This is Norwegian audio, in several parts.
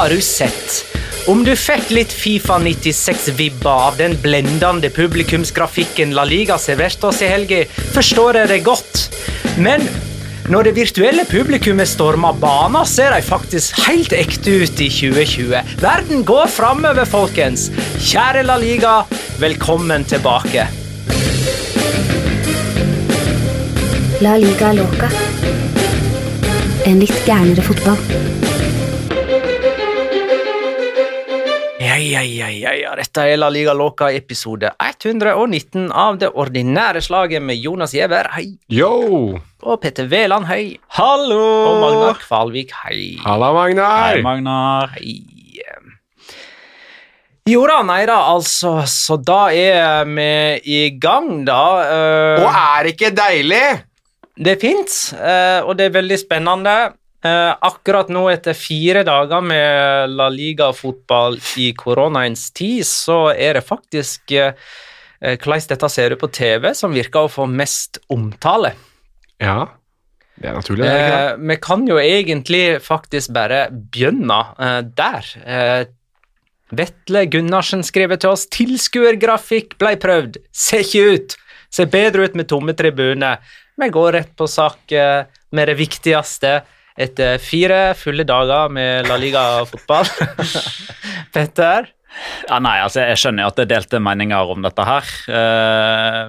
Har du sett? Om du fikk litt Fifa 96-vibber av den blendende publikumsgrafikken La Liga serverte oss i helga, forstår jeg det godt. Men når det virtuelle publikummet stormer banen, ser de faktisk helt ekte ut i 2020. Verden går framover, folkens. Kjære La Liga, velkommen tilbake. La liga loca. En litt gærnere fotball. Ja, ai, ja, ja, ja. Dette er La Liga Loca episode 119 av det ordinære slaget med Jonas Giæver, hei. Yo! Og Petter Veland, hei. Hallo! Og Magnar Kvalvik, hei. Halla, Magnar! Hei, Magnar. Hei. Jo da, nei da, altså. Så da er vi i gang, da. Uh, Og er ikke deilig? Det er fint, uh, og det er veldig spennende. Eh, akkurat nå, etter fire dager med La Liga-fotball i koronaens tid, så er det faktisk eh, hvordan dette ser ut på TV, som virker å få mest omtale. Ja, det er naturlig. det er? Eh, vi kan jo egentlig faktisk bare begynne eh, der. Eh, Vetle Gunnarsen skriver til oss tilskuergrafikk ble prøvd, ser ikke ut. Ser bedre ut med tomme tribuner. Vi går rett på sak eh, med det viktigste. Etter fire fulle dager med La Liga-fotball. Petter? Ja, nei, altså Jeg skjønner at det er delte meninger om dette her. Eh,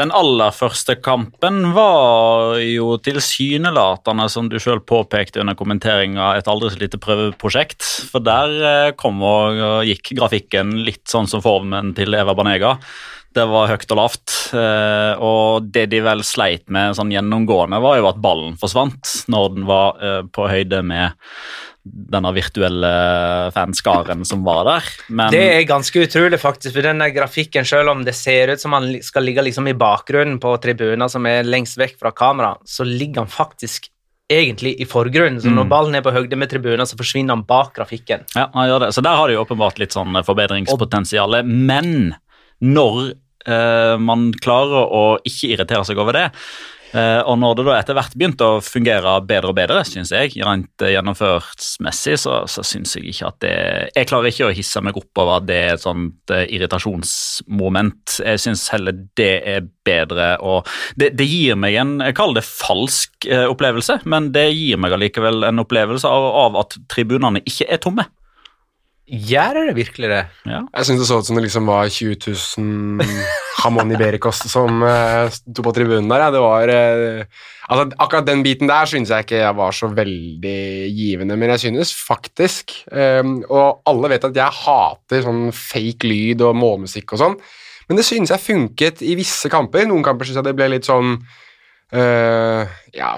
den aller første kampen var jo tilsynelatende, som du sjøl påpekte under kommenteringa, et aldri så lite prøveprosjekt. For der eh, kom og gikk grafikken litt sånn som formen til Eva Banega. Det var høyt og lavt. Eh, og det de vel sleit med sånn gjennomgående, var jo at ballen forsvant når den var eh, på høyde med denne virtuelle fanskaren som var der. Men Det er ganske utrolig, faktisk, for denne grafikken, selv om det ser ut som han skal ligge liksom i bakgrunnen på tribuner som er lengst vekk fra kamera, så ligger han faktisk egentlig i forgrunnen. Så når ballen er på høyde med tribuner, så forsvinner han bak grafikken. Ja, han gjør det. Så der har de åpenbart litt sånn forbedringspotensial. Men når man klarer å ikke irritere seg over det, eh, og når det da etter hvert begynte å fungere bedre og bedre, syns jeg, rent eh, gjennomførtsmessig, så, så syns jeg ikke at det Jeg klarer ikke å hisse meg opp over at det er et sånt eh, irritasjonsmoment. Jeg syns heller det er bedre og det, det gir meg en Jeg kaller det falsk eh, opplevelse, men det gir meg allikevel en opplevelse av, av at tribunene ikke er tomme. Gjør det virkelig det? Ja. Jeg syns det så ut som det liksom var 20 000 Hamon Iberikos som uh, sto på tribunen der. Ja. Det var uh, altså, Akkurat den biten der syns jeg ikke var så veldig givende, men jeg synes faktisk um, Og alle vet at jeg hater sånn fake lyd og målmusikk og sånn, men det synes jeg funket i visse kamper. Noen kamper syns jeg det ble litt sånn Uh, ja,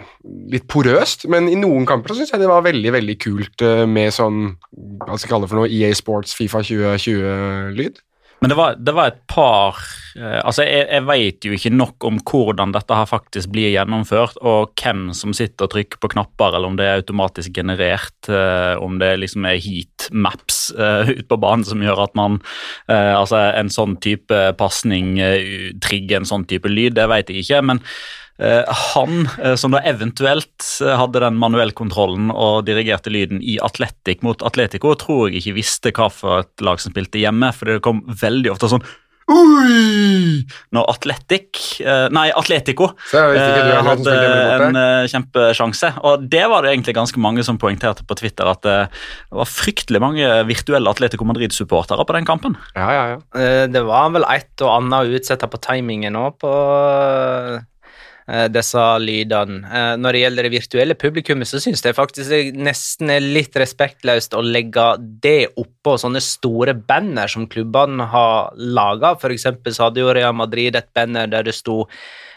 litt porøst, men i noen kamper så syns jeg det var veldig veldig kult uh, med sånn hva skal jeg kalle det for noe, EA Sports Fifa 2020-lyd. Men det var, det var, et par uh, Altså, jeg, jeg vet jo ikke nok om hvordan dette her faktisk blir gjennomført, og hvem som sitter og trykker på knapper, eller om det er automatisk generert, om det liksom er heatmaps uh, ute på banen som gjør at man Altså, en sånn type pasning trigger en sånn type lyd, det vet jeg ikke. men han eh, som da eventuelt eh, hadde den manuellkontrollen og dirigerte lyden i Atletic mot Atletico, tror jeg ikke visste hva for et lag som spilte hjemme, for det kom veldig ofte sånn Ui! Når Atletic Nei, Atletico hadde en kjempesjanse. Og det var det egentlig ganske mange som poengterte på Twitter, at det var fryktelig mange virtuelle Atletico Madrid-supportere på den kampen. Ja, ja, ja. Det var vel et og annet å utsette på timingen òg, på Eh, disse lydene. Eh, når det gjelder det virtuelle publikummet, så syns jeg faktisk det nesten er litt respektløst å legge det oppå sånne store banner som klubbene har laga. For eksempel så hadde jo Real Madrid et banner der det sto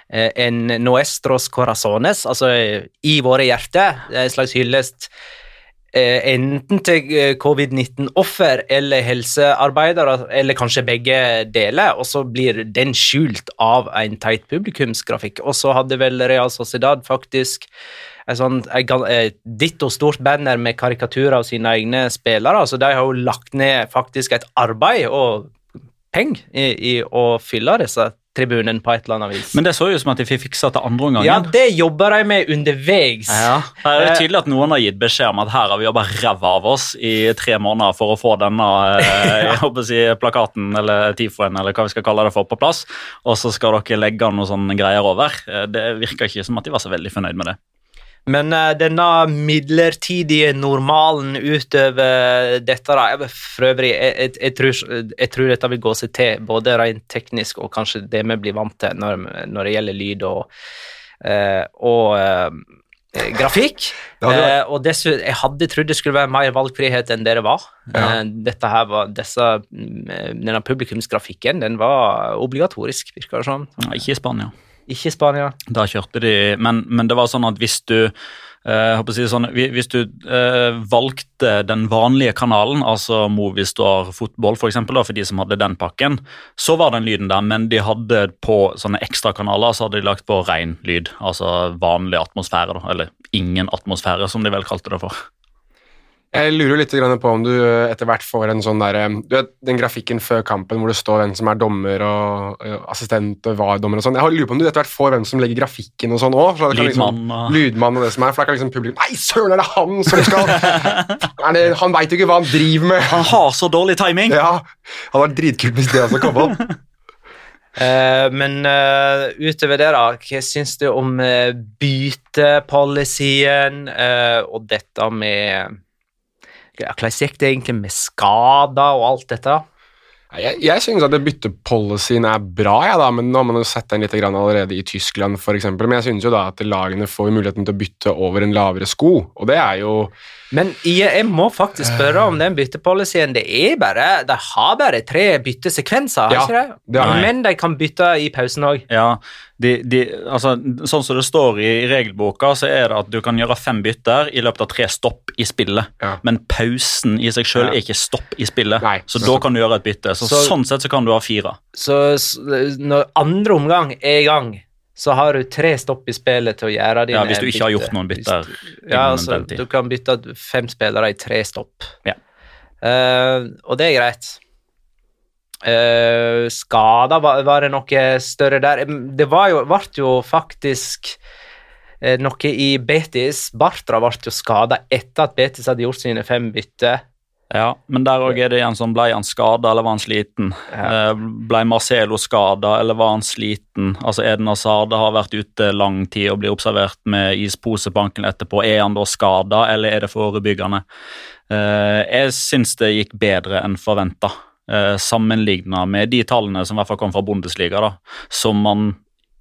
eh, en Nuestros Corazones, altså i våre hjerter. En slags hyllest Eh, enten til eh, covid-19-offer eller helsearbeidere, eller kanskje begge deler, og så blir den skjult av en teit publikumsgrafikk. Og så hadde vel Real Sociedad faktisk et sånn ditto stort banner med karikaturer av sine egne spillere. så de har jo lagt ned faktisk et arbeid og penger i, i å fylle disse tribunen på et eller annet vis. Men det så jo som at de fikk fiksa til andre omgang. Ja, det jobber de med underveis. Ja. Det er eh, tydelig at noen har gitt beskjed om at her har vi jobba ræva av oss i tre måneder for å få denne eh, jeg håper å si, plakaten eller tifoen eller hva vi skal kalle det for, på plass, og så skal dere legge noen sånne greier over. Eh, det virka ikke som at de var så veldig fornøyd med det. Men uh, denne midlertidige normalen utover dette da, For øvrig, jeg, jeg, jeg, tror, jeg, tror, dette vil gå seg til, både rent teknisk og kanskje det vi blir vant til når, når det gjelder lyd og, uh, og uh, grafikk. Ja, og dessuten, jeg hadde trodd det skulle være mer valgfrihet enn det det var. Ja. dette her var disse, denne publikumsgrafikken den var obligatorisk, virker det som. Ja, ikke i Spania. Ikke Spania. Da kjørte de, men, men det var sånn at hvis du Uh, si sånn, hvis du uh, valgte den vanlige kanalen, altså Movistar fotball for, for de som hadde den pakken, så var den lyden der, men de hadde på sånne ekstrakanaler så hadde de lagt på ren lyd. Altså vanlig atmosfære, da, eller ingen atmosfære, som de vel kalte det for. Jeg lurer litt på om du eh, etter hvert får en sånn der, du vet, Den grafikken før kampen hvor det står hvem som er dommer og assistent og var-dommer og sånn. Jeg lurer på om du etter hvert får hvem som legger grafikken og sånn òg. Lydmann. Liksom, lydmann og det som er, for da kan liksom publikum Nei, søren, er det han som skal det, Han veit jo ikke hva han driver med. Han har så dårlig timing. Ja, Han vært dritkult hvis det også kom opp. Uh, men uh, utover det, da, hva syns du om uh, bytepolicyen og dette med hvordan gikk det egentlig med skader og alt dette? Jeg, jeg synes at byttepolicyen er bra, ja, da, men nå har man jo sett den litt allerede i Tyskland f.eks. Men jeg synes jo da at lagene får muligheten til å bytte over en lavere sko, og det er jo men jeg, må faktisk spørre om den byttepolicyen. Det er bare, De har bare tre byttesekvenser, ja, ikke det? det men de kan bytte i pausen òg. Ja, de, de, altså, sånn som det står i regelboka, så er det at du kan gjøre fem bytter i løpet av tre stopp i spillet. Ja. Men pausen i seg sjøl er ikke stopp i spillet, Nei, så, så da kan du gjøre et bytte. Så, så, Sånn sett så kan du ha fire. Så når andre omgang er i gang så har du tre stopp i spillet til å gjøre dine Ja, Hvis du ikke bytte. har gjort noen bytter. Ja, altså, Du kan bytte fem spillere i tre stopp. Ja. Uh, og det er greit. Uh, skader, var, var, det noe større der? Det var jo, ble jo faktisk uh, noe i Betis. Bartra ble jo skada etter at Betis hadde gjort sine fem bytter. Ja, men der òg er det igjen sånn Ble han skada, eller var han sliten? Ja. Eh, ble Marcelo skada, eller var han sliten? Altså Eden Hazard har vært ute lang tid og blir observert med ispose på ankelen etterpå. Er han da skada, eller er det forebyggende? Eh, jeg syns det gikk bedre enn forventa, uh, sammenligna med de tallene som i hvert fall kom fra Bundesliga, da, som man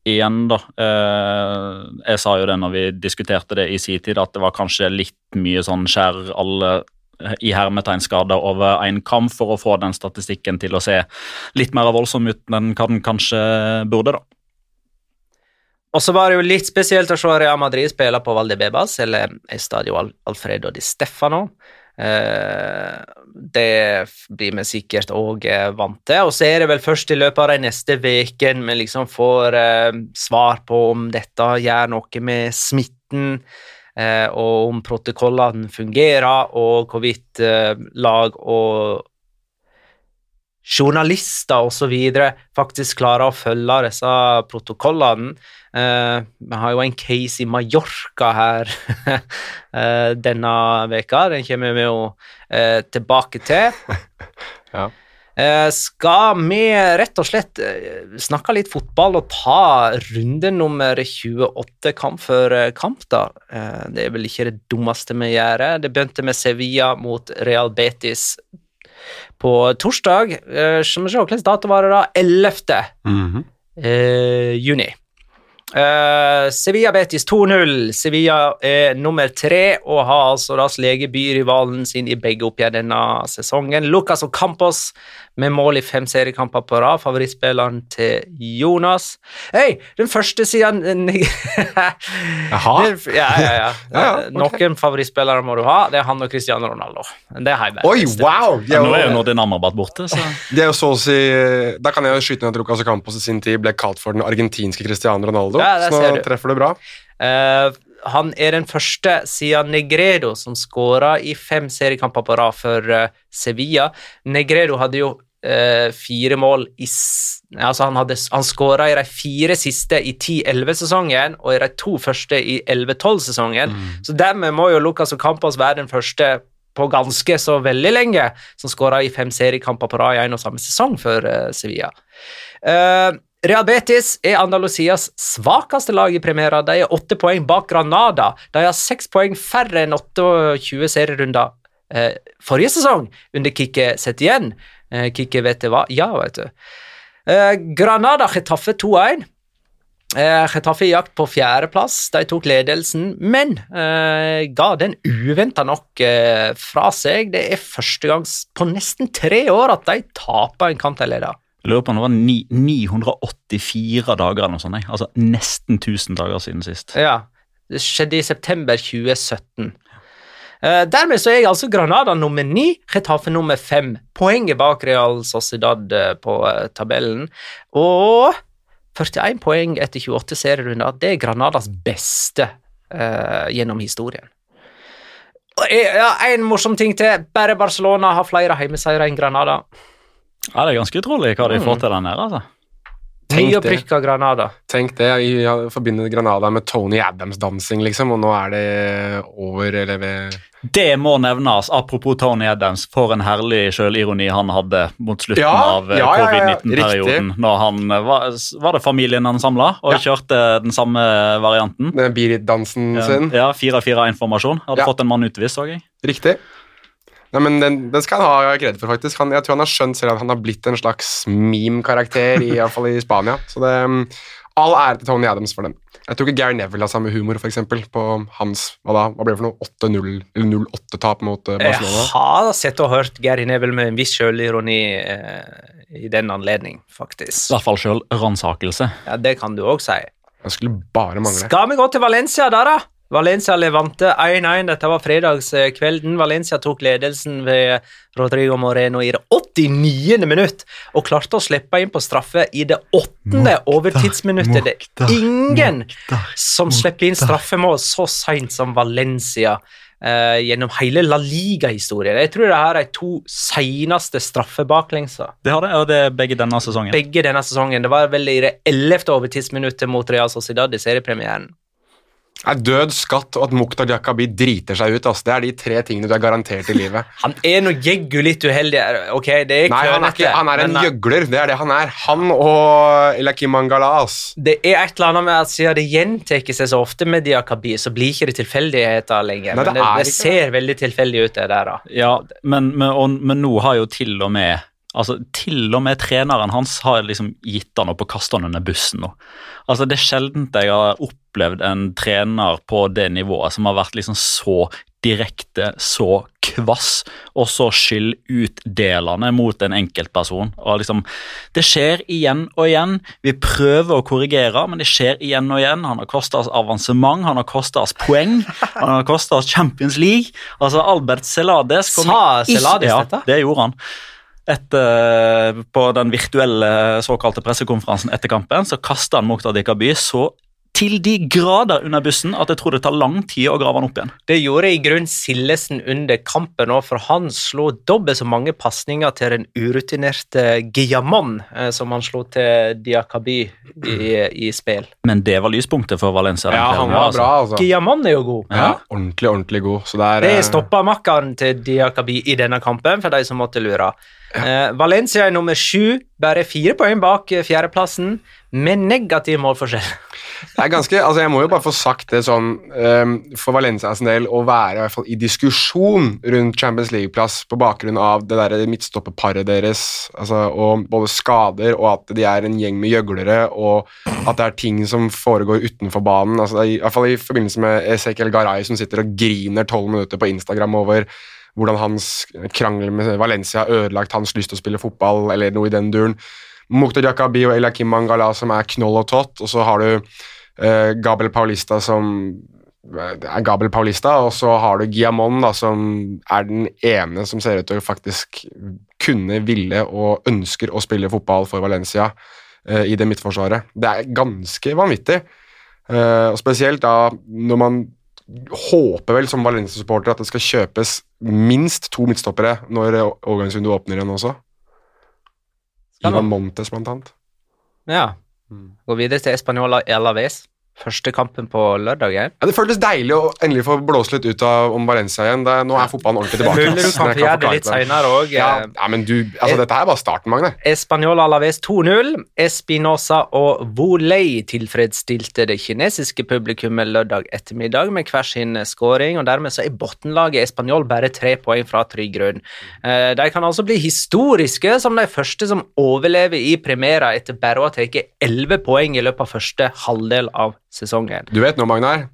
igjen, da eh, Jeg sa jo det når vi diskuterte det i sin tid, at det var kanskje litt mye sånn skjær alle i hermetegnskader over én kamp for å få den statistikken til å se litt mer voldsom ut enn hva den kanskje burde, da. Og så var det jo litt spesielt å se Real Madrid spille på Valdebebas, eller Estadio Alfredo di Stefano. Eh, det blir vi sikkert òg eh, vant til. Og så er det vel først i løpet av de neste ukene vi liksom får eh, svar på om dette gjør noe med smitten, og om protokollene fungerer, og hvorvidt lag og journalister osv. faktisk klarer å følge disse protokollene. Eh, vi har jo en case i Mallorca her uh, denne veka. Den kommer vi jo eh, tilbake til. ja. Skal vi rett og slett snakke litt fotball og ta runde nummer 28 kamp for kamp, da? det er vel ikke det dummeste vi gjør. Det begynte med Sevilla mot Real Betis på torsdag. Skal vi se, hvilken dato var det da? 11. Mm -hmm. juni. Uh, Sevilla Betis 2-0. Sevilla er nummer tre og har altså da sleget byrivalen sin i begge oppgjør denne sesongen. Lucas og Campos med mål i fem seriekamper på rad. Favorittspilleren til Jonas. Hei, den første siden Jaha? ja, ja, ja. ja, ja okay. Noen favorittspillere må du ha. Det er han og Cristiano Ronaldo. Det er Heiberg. Oi, wow! Ja, nå er jo Nordin Amrabat borte, så Det er jo så å si Da kan jeg jo skyte ned at Lucas Campos i sin tid ble kalt for den argentinske Cristiano Ronaldo, ja, så nå treffer du bra. Uh, han er den første siden Negredo som skåra i fem seriekamper på rad for uh, Sevilla. Negredo hadde jo uh, fire mål i Altså, han, hadde, han skåra i de fire siste i 10-11-sesongen og i de to første i 11-12-sesongen. Mm. Så dermed må jo Lucas Ocampos være den første på ganske så veldig lenge som skåra i fem seriekamper på rad i en og samme sesong for Sevilla. Uh, Real er Andalusias svakeste lag i premiera. De er åtte poeng bak Granada. De har seks poeng færre enn 28 serierunder eh, forrige sesong, under Kikki Setien. Eh, Kikki vet det hva? Ja, vet du. Eh, Granada Chetaffe 2-1. Eh, Chetaffe i jakt på fjerdeplass. De tok ledelsen, men eh, ga den uventa nok eh, fra seg. Det er første gang på nesten tre år at de taper en kamp de leder. Lurer på om det var ni, 984 dager eller noe sånt. Altså nesten 1000 dager siden sist. Ja. Det skjedde i september 2017. Uh, dermed så er altså Granada nummer ni, Retafe nummer fem. Poenget bak Real Sociedad uh, på uh, tabellen. Og 41 poeng etter 28 serierunder. Det er Granadas beste gjennom historien. Ja, en morsom ting til. Bare Barcelona har flere hjemmeseiere enn Granada. Ja, Det er ganske utrolig hva de får til der nede. altså. Tenk det. Granada. Tenk det. Jeg forbinder Granada med Tony Adams-dansing, liksom, og nå er det over, eller ved Det må nevnes, apropos Tony Adams, for en herlig sjølironi han hadde mot slutten ja, av ja, covid-19-perioden. Ja, når han, var, var, det familien han samla og kjørte den samme varianten? Den Birit-dansen sin? Ja, 4-4-informasjon. Hadde fått en mann utvist, så jeg. Riktig. Nei, men den, den, skal han ha kred for, faktisk. Han, jeg tror han har skjønt selv at han har blitt en slags meme-karakter, i, fall i Spania. Så det, um, all ære til Tony Adams for den. Jeg tror ikke Gary Neville har samme humor, for eksempel, på hans hva da, hva ble det for noe, 8-0 eller 0-8-tap mot uh, Barcelona. Jeg har sett og hørt Gary Neville med en viss sjølironi eh, i den anledning, faktisk. I hvert fall sjølransakelse. Ja, det kan du òg si. Det skulle bare mangle. Skal vi gå til Valencia da, da? Valencia levante 1-1. Dette var fredagskvelden. Valencia tok ledelsen ved Rodrigo Moreno i det 89. minutt og klarte å slippe inn på straffe i det åttende overtidsminuttet. Det er ingen som slipper inn straffemål så seint som Valencia. Uh, gjennom hele La Liga-historien. Jeg tror det her er to seneste straffebaklengser. Det har det, og det er begge denne sesongen. Begge denne sesongen. Det var vel i det ellevte overtidsminuttet mot Real Sociedad i seriepremieren. Er død, skatt og at Mukhtar Jakabi driter seg ut. Altså. Det er de tre tingene du er garantert i livet. Han er nå jeggu litt uheldig. Ok, det er Nei, han er, ikke, han er en uh, gjøgler. Det er det han er. Han og Elakim Mangalas. Det er et eller annet med at siden det gjentar seg så ofte med Diakabi, så blir ikke det tilfeldigheter lenger. Nei, det men det, det ser veldig tilfeldig ut, det der. da. Ja, men, men, og, men nå har jo til og med Altså, Til og med treneren hans har liksom gitt han opp og kastet han under bussen nå. Altså, Det er sjelden jeg har opplevd en trener på det nivået som har vært liksom så direkte, så kvass og så skyldutdelende mot en enkeltperson. Og liksom, Det skjer igjen og igjen. Vi prøver å korrigere, men det skjer igjen og igjen. Han har kosta oss avansement, han har kosta oss poeng, han har kosta oss Champions League. Altså, Albert Celades Sa Celades ja, dette? det gjorde han. Etter, på den virtuelle såkalte pressekonferansen etter kampen så kasta han Mokhtar Dikaby så til de grader under bussen at jeg tror det tar lang tid å grave han opp igjen. Det gjorde i grunn Sillesen under kampen òg, for han slo dobbelt så mange pasninger til den urutinerte Guillamon eh, som han slo til Diakaby i, i spill. Men det var lyspunktet for Valencia. Ja, han var altså. bra, altså. Giamon er jo god. Ja, ordentlig, ordentlig god. Så det er Det eh, stoppa makkeren til Diakaby i denne kampen, for de som måtte lure. Eh, Valencia er nummer sju, bare fire poeng bak eh, fjerdeplassen, med negativ målforskjell. Det er ganske, altså Jeg må jo bare få sagt det sånn um, For Valencias del å være i hvert fall i diskusjon rundt Champions League-plass på bakgrunn av det der midtstopperparet deres, altså, og både skader og at de er en gjeng med gjøglere, og at det er ting som foregår utenfor banen. altså I hvert fall i forbindelse med Ezekiel Garay som sitter og griner tolv minutter på Instagram over hvordan hans krangel med Valencia har ødelagt hans lyst til å spille fotball, eller noe i den duren. Mukhtar Jakabi og Elakim Mangala som er knoll og tott, og så har du eh, Gabel Paulista som eh, er Gabel Paulista, og så har du Guillamon da, som er den ene som ser ut til å faktisk kunne, ville og ønsker å spille fotball for Valencia eh, i det midtforsvaret. Det er ganske vanvittig, eh, og spesielt da når man håper vel som Valencia-supporter at det skal kjøpes minst to midtstoppere når overgangsvinduet åpner igjen også. Ivan? Montes, blant annet. Ja. Gå videre til Español Alaves. Første kampen på lørdagen. Ja, Det føltes deilig å endelig få blåst litt ut av om Valencia igjen. Det, er- nå er fotballen ordentlig tilbake. Mulig du kan få gjøre det litt seinere òg. Ja, ja, men du, altså dette er bare starten, Magne. Español Alaves 2-0. Espinosa og Voley tilfredsstilte det kinesiske publikummet lørdag ettermiddag med hver sin skåring, og dermed så er bunnlaget Español bare tre poeng fra trygg grunn. Eh, De kan altså bli historiske som de første som overlever i Primera etter bare å ha tatt elleve poeng i løpet av første halvdel av sesongen. Du vet nå, Magnar,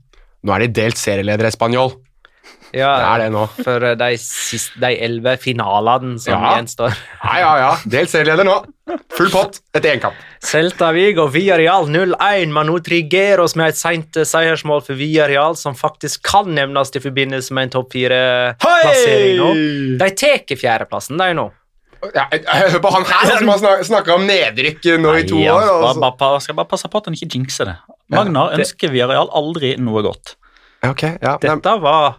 nå er de delt serieleder i Spanjol. Ja, Det er det nå. For eh, de siste- de elleve finalene som Ja. gjenstår. Ja, ja, ja. Delt serieleder nå. Full pott etter én kamp. Celta Vigo Villarreal 0-1. Manu Trigueros med et seint eh, seiersmål for Villarreal, som faktisk kan nevnes i forbindelse med en topp fire-plassering nå. De tar fjerdeplassen, de nå. Ja, Hør på han her som har snak- snakka om nedrykk nå i to Nei, år. altså, bare, bare, skal bare passe på at han ikke jinxer det. Magnar det- ønsker Viareal aldri noe godt. Okay, ja. Dette var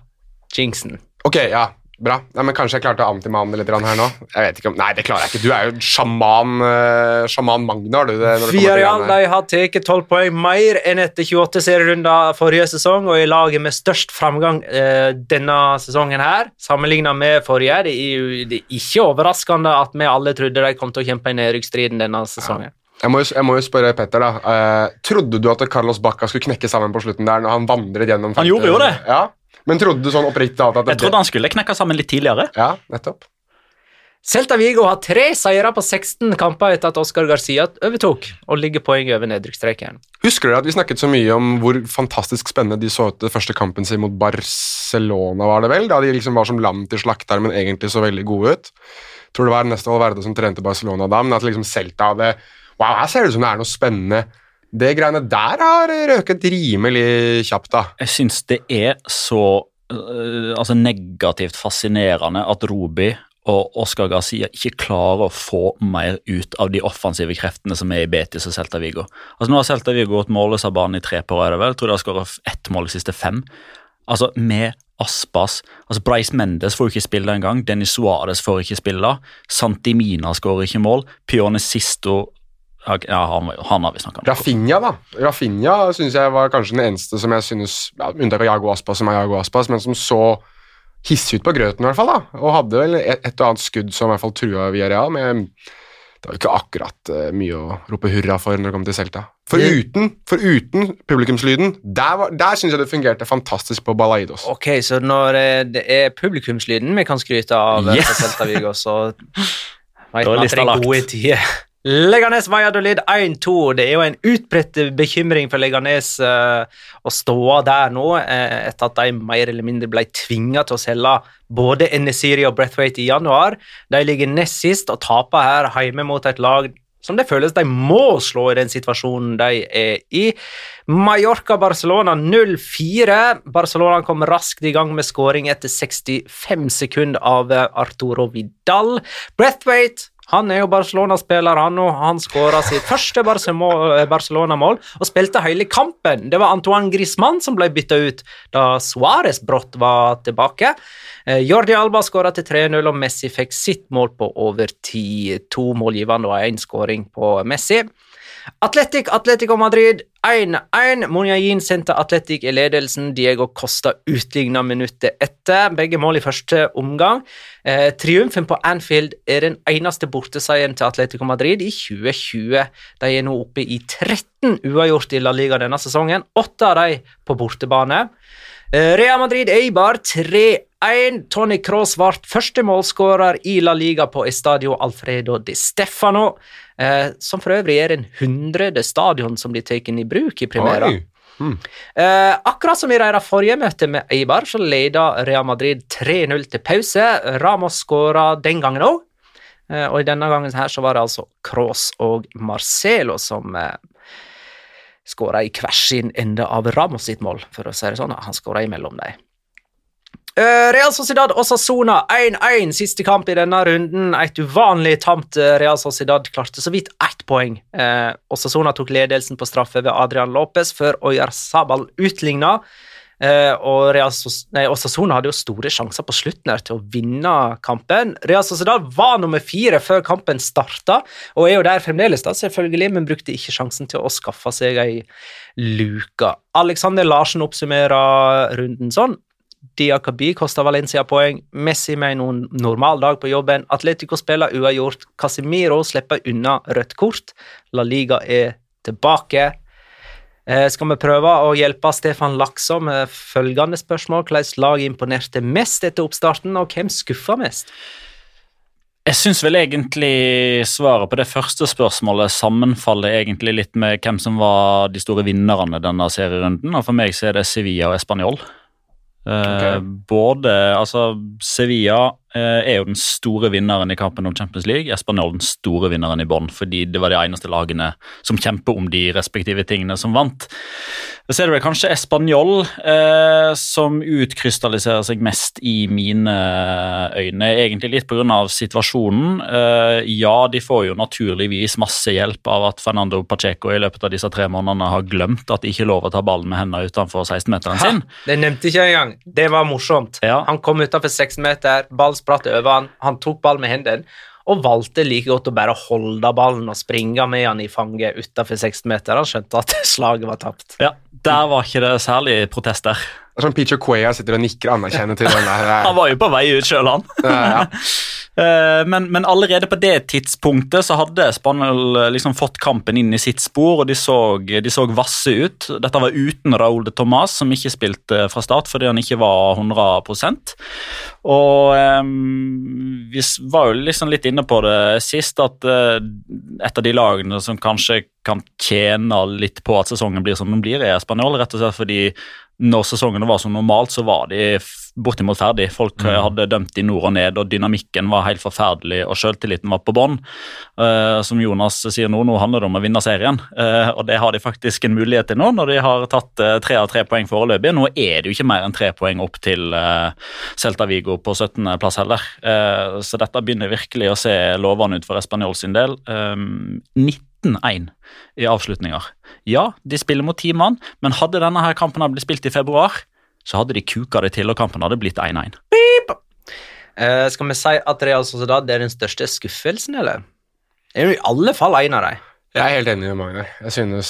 jinxen. ok, ja. Bra. Nei, men Kanskje jeg klarte å antimane litt her nå? Jeg vet ikke om, Nei, det klarer jeg ikke. Du er jo sjaman uh, sjaman Magnar, du. Det, Villarreal de har tatt 12 poeng mer enn etter 28 serierunder forrige sesong, og er laget med størst framgang uh, denne sesongen her, sammenlignet med forrige. Det er jo det er ikke overraskende at vi alle trodde de kom til å kjempe i nedrykksstriden denne sesongen. Jeg må, jo, jeg må jo spørre Petter, da. Eh, trodde du at Carlos Bacca skulle knekke sammen på slutten der når han vandret gjennom Han gjorde jo det. Ja, Men trodde du sånn oppriktig at at Jeg trodde han skulle knekke sammen litt tidligere. Ja, nettopp. Celta Vigo har tre seire på 16 kamper etter at Oscar Garcia overtok, og ligger poeng over nedrykksstreken. Husker dere at vi snakket så mye om hvor fantastisk spennende de så ut til første kampen sin mot Barcelona, var det vel? Da de liksom var som lam til slakter, men egentlig så veldig gode ut. Tror det var Neste Valverde som trente Barcelona da, men at liksom Celta hadde Wow, her ser det ut som det er noe spennende. Det greiene der har røket rimelig kjapt, da. Jeg syns det er så øh, altså negativt fascinerende at Robi og Oscar Garcia ikke klarer å få mer ut av de offensive kreftene som er i Betis og Celta Vigo. Altså Nå har Celta Vigo gått målløs av banen i tre på rad. Jeg tror de har skåret ett mål de siste fem. Altså Med Aspas altså Bryce Mendes får ikke spille engang. Dennis Suárez får ikke spille. Santi Mina skårer ikke mål. Pione Sisto Ja, han, han har vi snakka om. Rafinha, da. Rafinha synes jeg var kanskje den eneste som jeg synes ja, Unntak av Jago Aspas, som er Jago Aspas, men som så hissig ut på grøten, i hvert fall. da, Og hadde vel et, et og annet skudd som i hvert fall trua Villarreal, men det var jo ikke akkurat uh, mye å rope hurra for når det kom til Celta. Foruten, foruten publikumslyden, der, var- der syns jeg det fungerte fantastisk på Balaidos. Ok, så når eh, det er publikumslyden vi kan skryte av eh, Yes. på Celta Vigo, så veit er at det er gode tider. Leganes Valladolid 1-2. Det er jo en utbredt bekymring for Leganes uh, å stå der nå, uh, etter at de mer eller mindre ble tvinga til å selge både Enesiri og Breathwaite i januar. De ligger nest sist og taper her hjemme mot et lag som det føles de må slå i den situasjonen de er i. Mallorca-Barcelona 0-4. Barcelona kom raskt i gang med skåring etter 65 sekunder av eh, Arturo Vidal. Breathwaite han er jo Barcelona-spiller, han og Han skåra sitt første eh, Barcelona-mål og spilte hele kampen. Det var Antoine Griezmann som ble bytta ut da Suárez brått var tilbake. Eh, Jordi Alba skåra til 3-0, og Messi fikk sitt mål på overtid. To målgivende og én skåring på Messi. Atletic, Atletico Madrid 1-1. Monjain sendte Atletic i ledelsen. Diego Costa utligna minuttet etter. Begge mål i første omgang. Eh, triumfen på Anfield er den eneste borteseieren til Atletico Madrid i 2020. De er nå oppe i 13 uavgjort i La Liga denne sesongen, åtte av de på bortebane. Eh, Real Madrid Eibar 3-1. Tony Cross ble første målskårer i La Liga på Estadio Alfredo di Stefano, eh, som for øvrig er den hundrede stadion som blir tatt i bruk i premiera. Mm. Eh, akkurat som i deres forrige møte med Eibar, så leda Real Madrid 3-0 til pause. Ramos skåra den gangen òg, eh, og i denne gangen her så var det altså Cross og Marcelo som eh, skåra i hver sin ende av Ramos sitt mål, for å si det sånn. Han skåra imellom dem. Eh, Real Sociedad og Sassona 1-1, siste kamp i denne runden. Et uvanlig tamt eh, Real Sociedad klarte så vidt ett poeng. og Sassona tok ledelsen på straffe ved Adrian Lopez før Oyarzabal utligna. Eh, og Real nei, Osasuna hadde jo store sjanser på slutten her til å vinne kampen. Real Sociedad var nummer fire før kampen starta, og er jo der fremdeles, da, selvfølgelig, men brukte ikke sjansen til å skaffe seg ei luke. Alexander Larsen oppsummerer runden sånn. Diakobi kosta Valencia poeng. Messi med en normal dag på jobben. Atletico spiller uavgjort. Casemiro slipper unna rødt kort. La Liga er tilbake. Eh, skal vi prøve å hjelpe Stefan Laksa med følgende spørsmål? Hvilket lag imponerte mest etter oppstarten, og hvem skuffa mest? Jeg syns vel egentlig svaret på det første spørsmålet sammenfaller egentlig litt med hvem som var de store vinnerne denne serierunden, og for meg så er det Sevilla og Español. Eh, Både Altså, Sevilla er jo den store vinneren i kampen om Champions League. Español den store vinneren i bånn, fordi det var de eneste lagene som kjemper om de respektive tingene som vant. Så er det vel kanskje Español eh, som utkrystalliserer seg mest i mine øyne, egentlig litt pga. situasjonen. Eh, ja, de får jo naturligvis masse hjelp av at Fernando Pacheco i løpet av disse tre månedene har glemt at det ikke er lov å ta ballen med hendene utenfor 16-meteren sin. Det nevnte ikke jeg engang. Det var morsomt. Ja. Han kom utenfor 16 meter, ball spratt over han, han tok ball med hendene, og valgte like godt å bare holde ballen og springe med han i fanget utenfor 16 meter. Han skjønte at slaget var tapt. Ja, Der var ikke det særlig protester. Det er sånn Peacher Quaya sitter og nikker anerkjennende til den der. Han var jo på vei ut sjøl, han. Ja, Eh, Men, men allerede på det tidspunktet så hadde Spaniel eh, liksom fått kampen inn i sitt spor, og de så, de så vasse ut. Dette var uten Raúl de Tomàs, som ikke spilte fra start fordi han ikke var 100 Og um, vi var jo liksom litt inne på det sist, at uh, et av de lagene som kanskje kan tjene litt på at sesongen blir som den blir, er Spanjol, rett og slett fordi når sesongen var som normalt, så var de bortimot ferdig. Folk mm. hadde dømt de nord og ned, og dynamikken var helt forferdelig, og selvtilliten var på bånn. Uh, som Jonas sier nå, nå handler det om å vinne serien, uh, og det har de faktisk en mulighet til nå, når de har tatt eh, tre av tre poeng foreløpig. Nå er det jo ikke mer enn tre poeng opp til uh, Celta Vigo på 17. plass heller, Eh, så dette begynner virkelig å se lovende ut for Español sin del. Eh, 19-1 i avslutninger. Ja, de spiller mot ti mann, men hadde denne her kampen blitt spilt i februar, så hadde de kuka det til, og kampen hadde blitt 1-1. Uh, skal vi si at Real Sociedad er den største skuffelsen, eller? Det er jo i alle fall en av dem. Jeg er helt enig med Magnar. Jeg synes,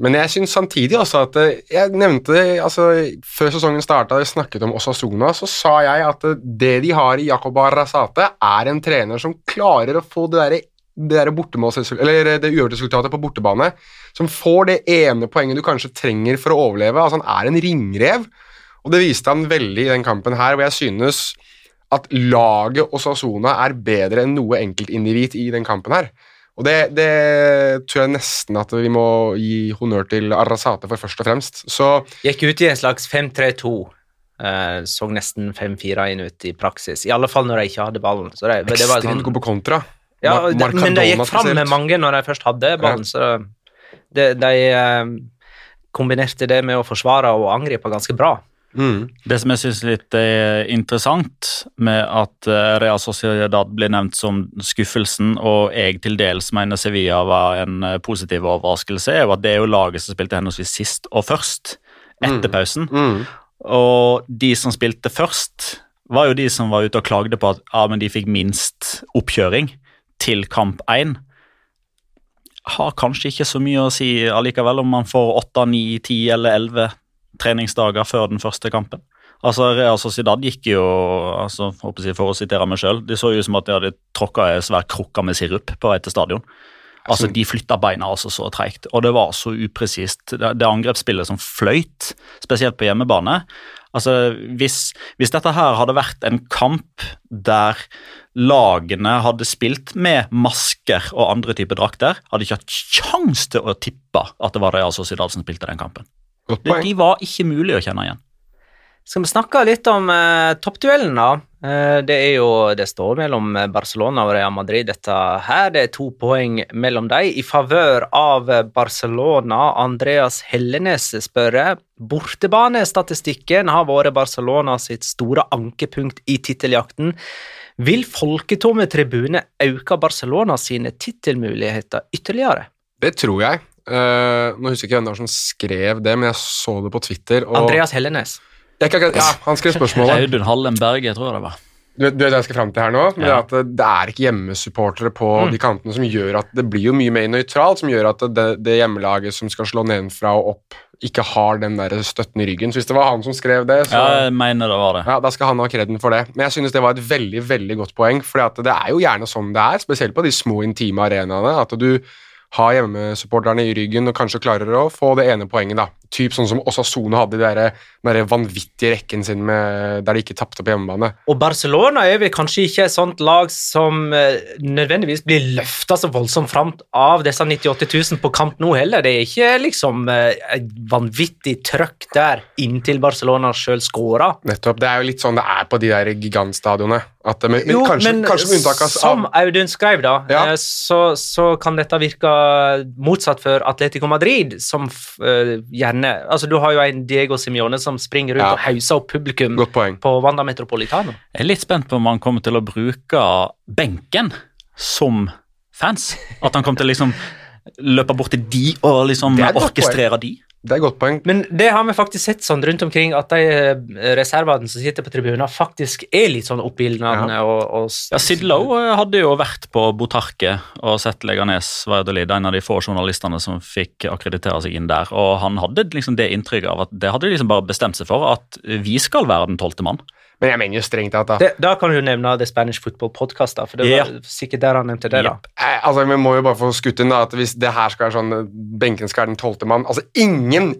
men jeg syns samtidig også at eh, Jeg nevnte det altså, Før sesongen starta og snakket om Osasuna, så sa jeg at eh, det de har i Jakob Arrazate, er en trener som klarer å få det derre det, der eller det uavgjorte-resultatet på bortebane, som får det ene poenget du kanskje trenger for å overleve. Altså Han er en ringrev, og det viste han veldig i den kampen her, hvor jeg synes at laget og Sasona er bedre enn noe enkeltindivid i den kampen her. Og det, det tror jeg nesten at vi må gi honnør til Arrazate for, først og fremst. Så Gikk ut i en slags 5-3-2. Eh, så nesten 5-4-1 ut i praksis. I alle fall når de ikke hadde ballen. Så det, det var ekstremt sånn, god på kontra. ja, det, men de gikk fram med mange når de først hadde ballen, så de, de eh, kombinerte det med å forsvare og angripe ganske bra. Mm. Det som jeg syns er litt interessant med at eh, Real Sociedad blir nevnt som skuffelsen, og jeg til dels mener Sevilla var en eh, positiv overraskelse, er jo at det er jo laget som spilte henholdsvis sist og først etter pausen. Mm. Og de som spilte først, var jo de som var ute og klagde på at ja, men de fikk minst oppkjøring til kamp 1. Har kanskje ikke så mye å si allikevel om man får 8, 9, 10 eller 11 treningsdager før den første kampen. Altså, Real Sociedad gikk jo, altså, håper jeg, for å sitere meg sjøl, det så jo som at de hadde tråkka ei svær krukke med sirup på vei til stadion. Altså, De flytta beina altså så treigt, og det var så upresist. Det angrepsspillet som fløyt, spesielt på hjemmebane. Altså, hvis, hvis dette her hadde vært en kamp der lagene hadde spilt med masker og andre typer drakter, hadde ikke hatt kjangs til å tippe at det var Real Sociedad som spilte den kampen. Godt De, poeng. de var ikke mulig å kjenne igjen. Skal vi snakke litt om eh, toppduellen, da? Eh, det er jo Det står mellom eh, Barcelona og Real Madrid, dette her. Det er to poeng mellom dem i favør av eh, Barcelona. Andreas Hellenes spør Bortebanestatistikken har vært Barcelona sitt store ankepunkt i titteljakten. Vil folketomme tribuner øke Barcelona sine tittelmuligheter ytterligere? Det tror jeg. Eh, nå husker jeg ikke hvem det var som skrev det, men jeg så det på Twitter. Og Andreas Hellenes. Jeg, ikke- ja, han skrev spørsmålet. Audun Hallen Berge, tror det var. Du, vet- hva jeg skal fram til her nå? Ja. at det, det er ikke hjemmesupportere på Mm. de kantene som gjør at det blir jo mye mer nøytralt, som gjør at det, det hjemmelaget som skal slå nedenfra og opp, ikke har den der støtten i ryggen. Så hvis det var han som skrev det, så Ja, jeg mener det var det. ja, Da skal han ha kreden for det. Men jeg synes det var et veldig veldig godt poeng. For det er jo gjerne sånn det er, spesielt på de små, intime arenaene. At du har hjemmesupporterne i ryggen og kanskje klarer å få det ene poenget. da. Typ sånn som Osasone hadde den der- der vanvittige rekken sin med, der de ikke tapte på hjemmebane. Og Barcelona er vel kanskje ikke et sånt lag som eh, nødvendigvis blir løfta så voldsomt fram av disse 98 000 på kamp nå heller. Det er ikke liksom eh, et vanvittig trøkk der inntil Barcelona sjøl skåra. Nettopp. Det er jo litt sånn det er på de der gigantstadionene. At, men, men Jo, kanskje, men kanskje med unntak av som Audun skrev, da, Ja. eh, så, så kan dette virke motsatt for Atletico Madrid, som eh, gjerne Altså, du har jo en Diego Simione som springer rundt Ja. og hauser opp publikum på Wanda Metropolitano. Jeg er litt spent på om han kommer til å bruke benken som fans. At han kommer til å liksom løpe bort til de og liksom er orkestrere de. Det er et godt poeng. Men det har vi faktisk sett sånn rundt omkring, at de eh, reservene som sitter på tribunen, faktisk er litt sånn oppildnende og, og Ja, Sid Lowe eh, hadde jo vært på Botarque og sett Leganes Valladolid, en av de få journalistene som fikk akkreditere seg inn der. Og han hadde liksom det inntrykket av at det hadde de liksom bare bestemt seg for, at vi skal være den tolvte mann. Men jeg mener jo strengt tatt, da. det, Da kan du jo nevne The Spanish Football Podcast, da, for det var sikkert der han nevnte det. da. Ja. altså, Vi må jo bare få skutt inn da, at hvis det her skal være sånn eh, benken skal være den tolvte mann Altså, ingen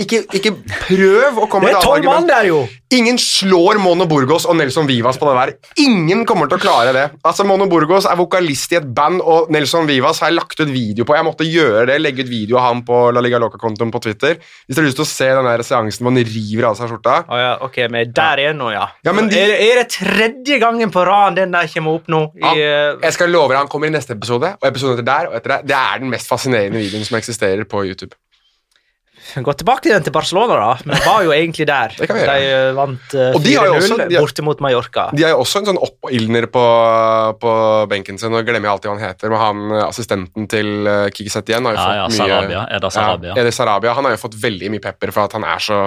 ikke, ikke prøv å komme med et tolv argument. der, jo! Ingen slår Mono Burgos og Nelson Vivas på det der. Ingen kommer til å klare det. Altså, Mono Burgos er vokalist i et band, og Nelson Vivas har jeg lagt ut video på. Jeg måtte gjøre det, legge ut video av ham på La Liga Loca-kontoen på Twitter. Hvis dere har lyst til å se den der seansen hvor han river av seg skjorta Oh, ja, ok, men er der er nå, ja. Ja, men de- er, det- er det tredje gangen på rad den der kommer opp nå? I, Ja, eh, Jeg skal love deg, Han kommer i neste episode, og episoden etter der. og etter der. Det er den mest fascinerende videoen som eksisterer på YouTube. Gå tilbake igjen til Barcelona, da. Vi var jo egentlig der. Det. De eh, vant eh, Og de har jo også- 4-0 de har- borte mot Mallorca. De har jo også en sånn oppildner på, på benken sin, og glemmer jeg alltid hva han heter. Men han eh, assistenten til uh, Kiki Setien har jo Ja, fått ja, mye Sarabia. Eda Sarabia. Ja, Eda Sarabia. Han har jo fått veldig mye pepper for at han er så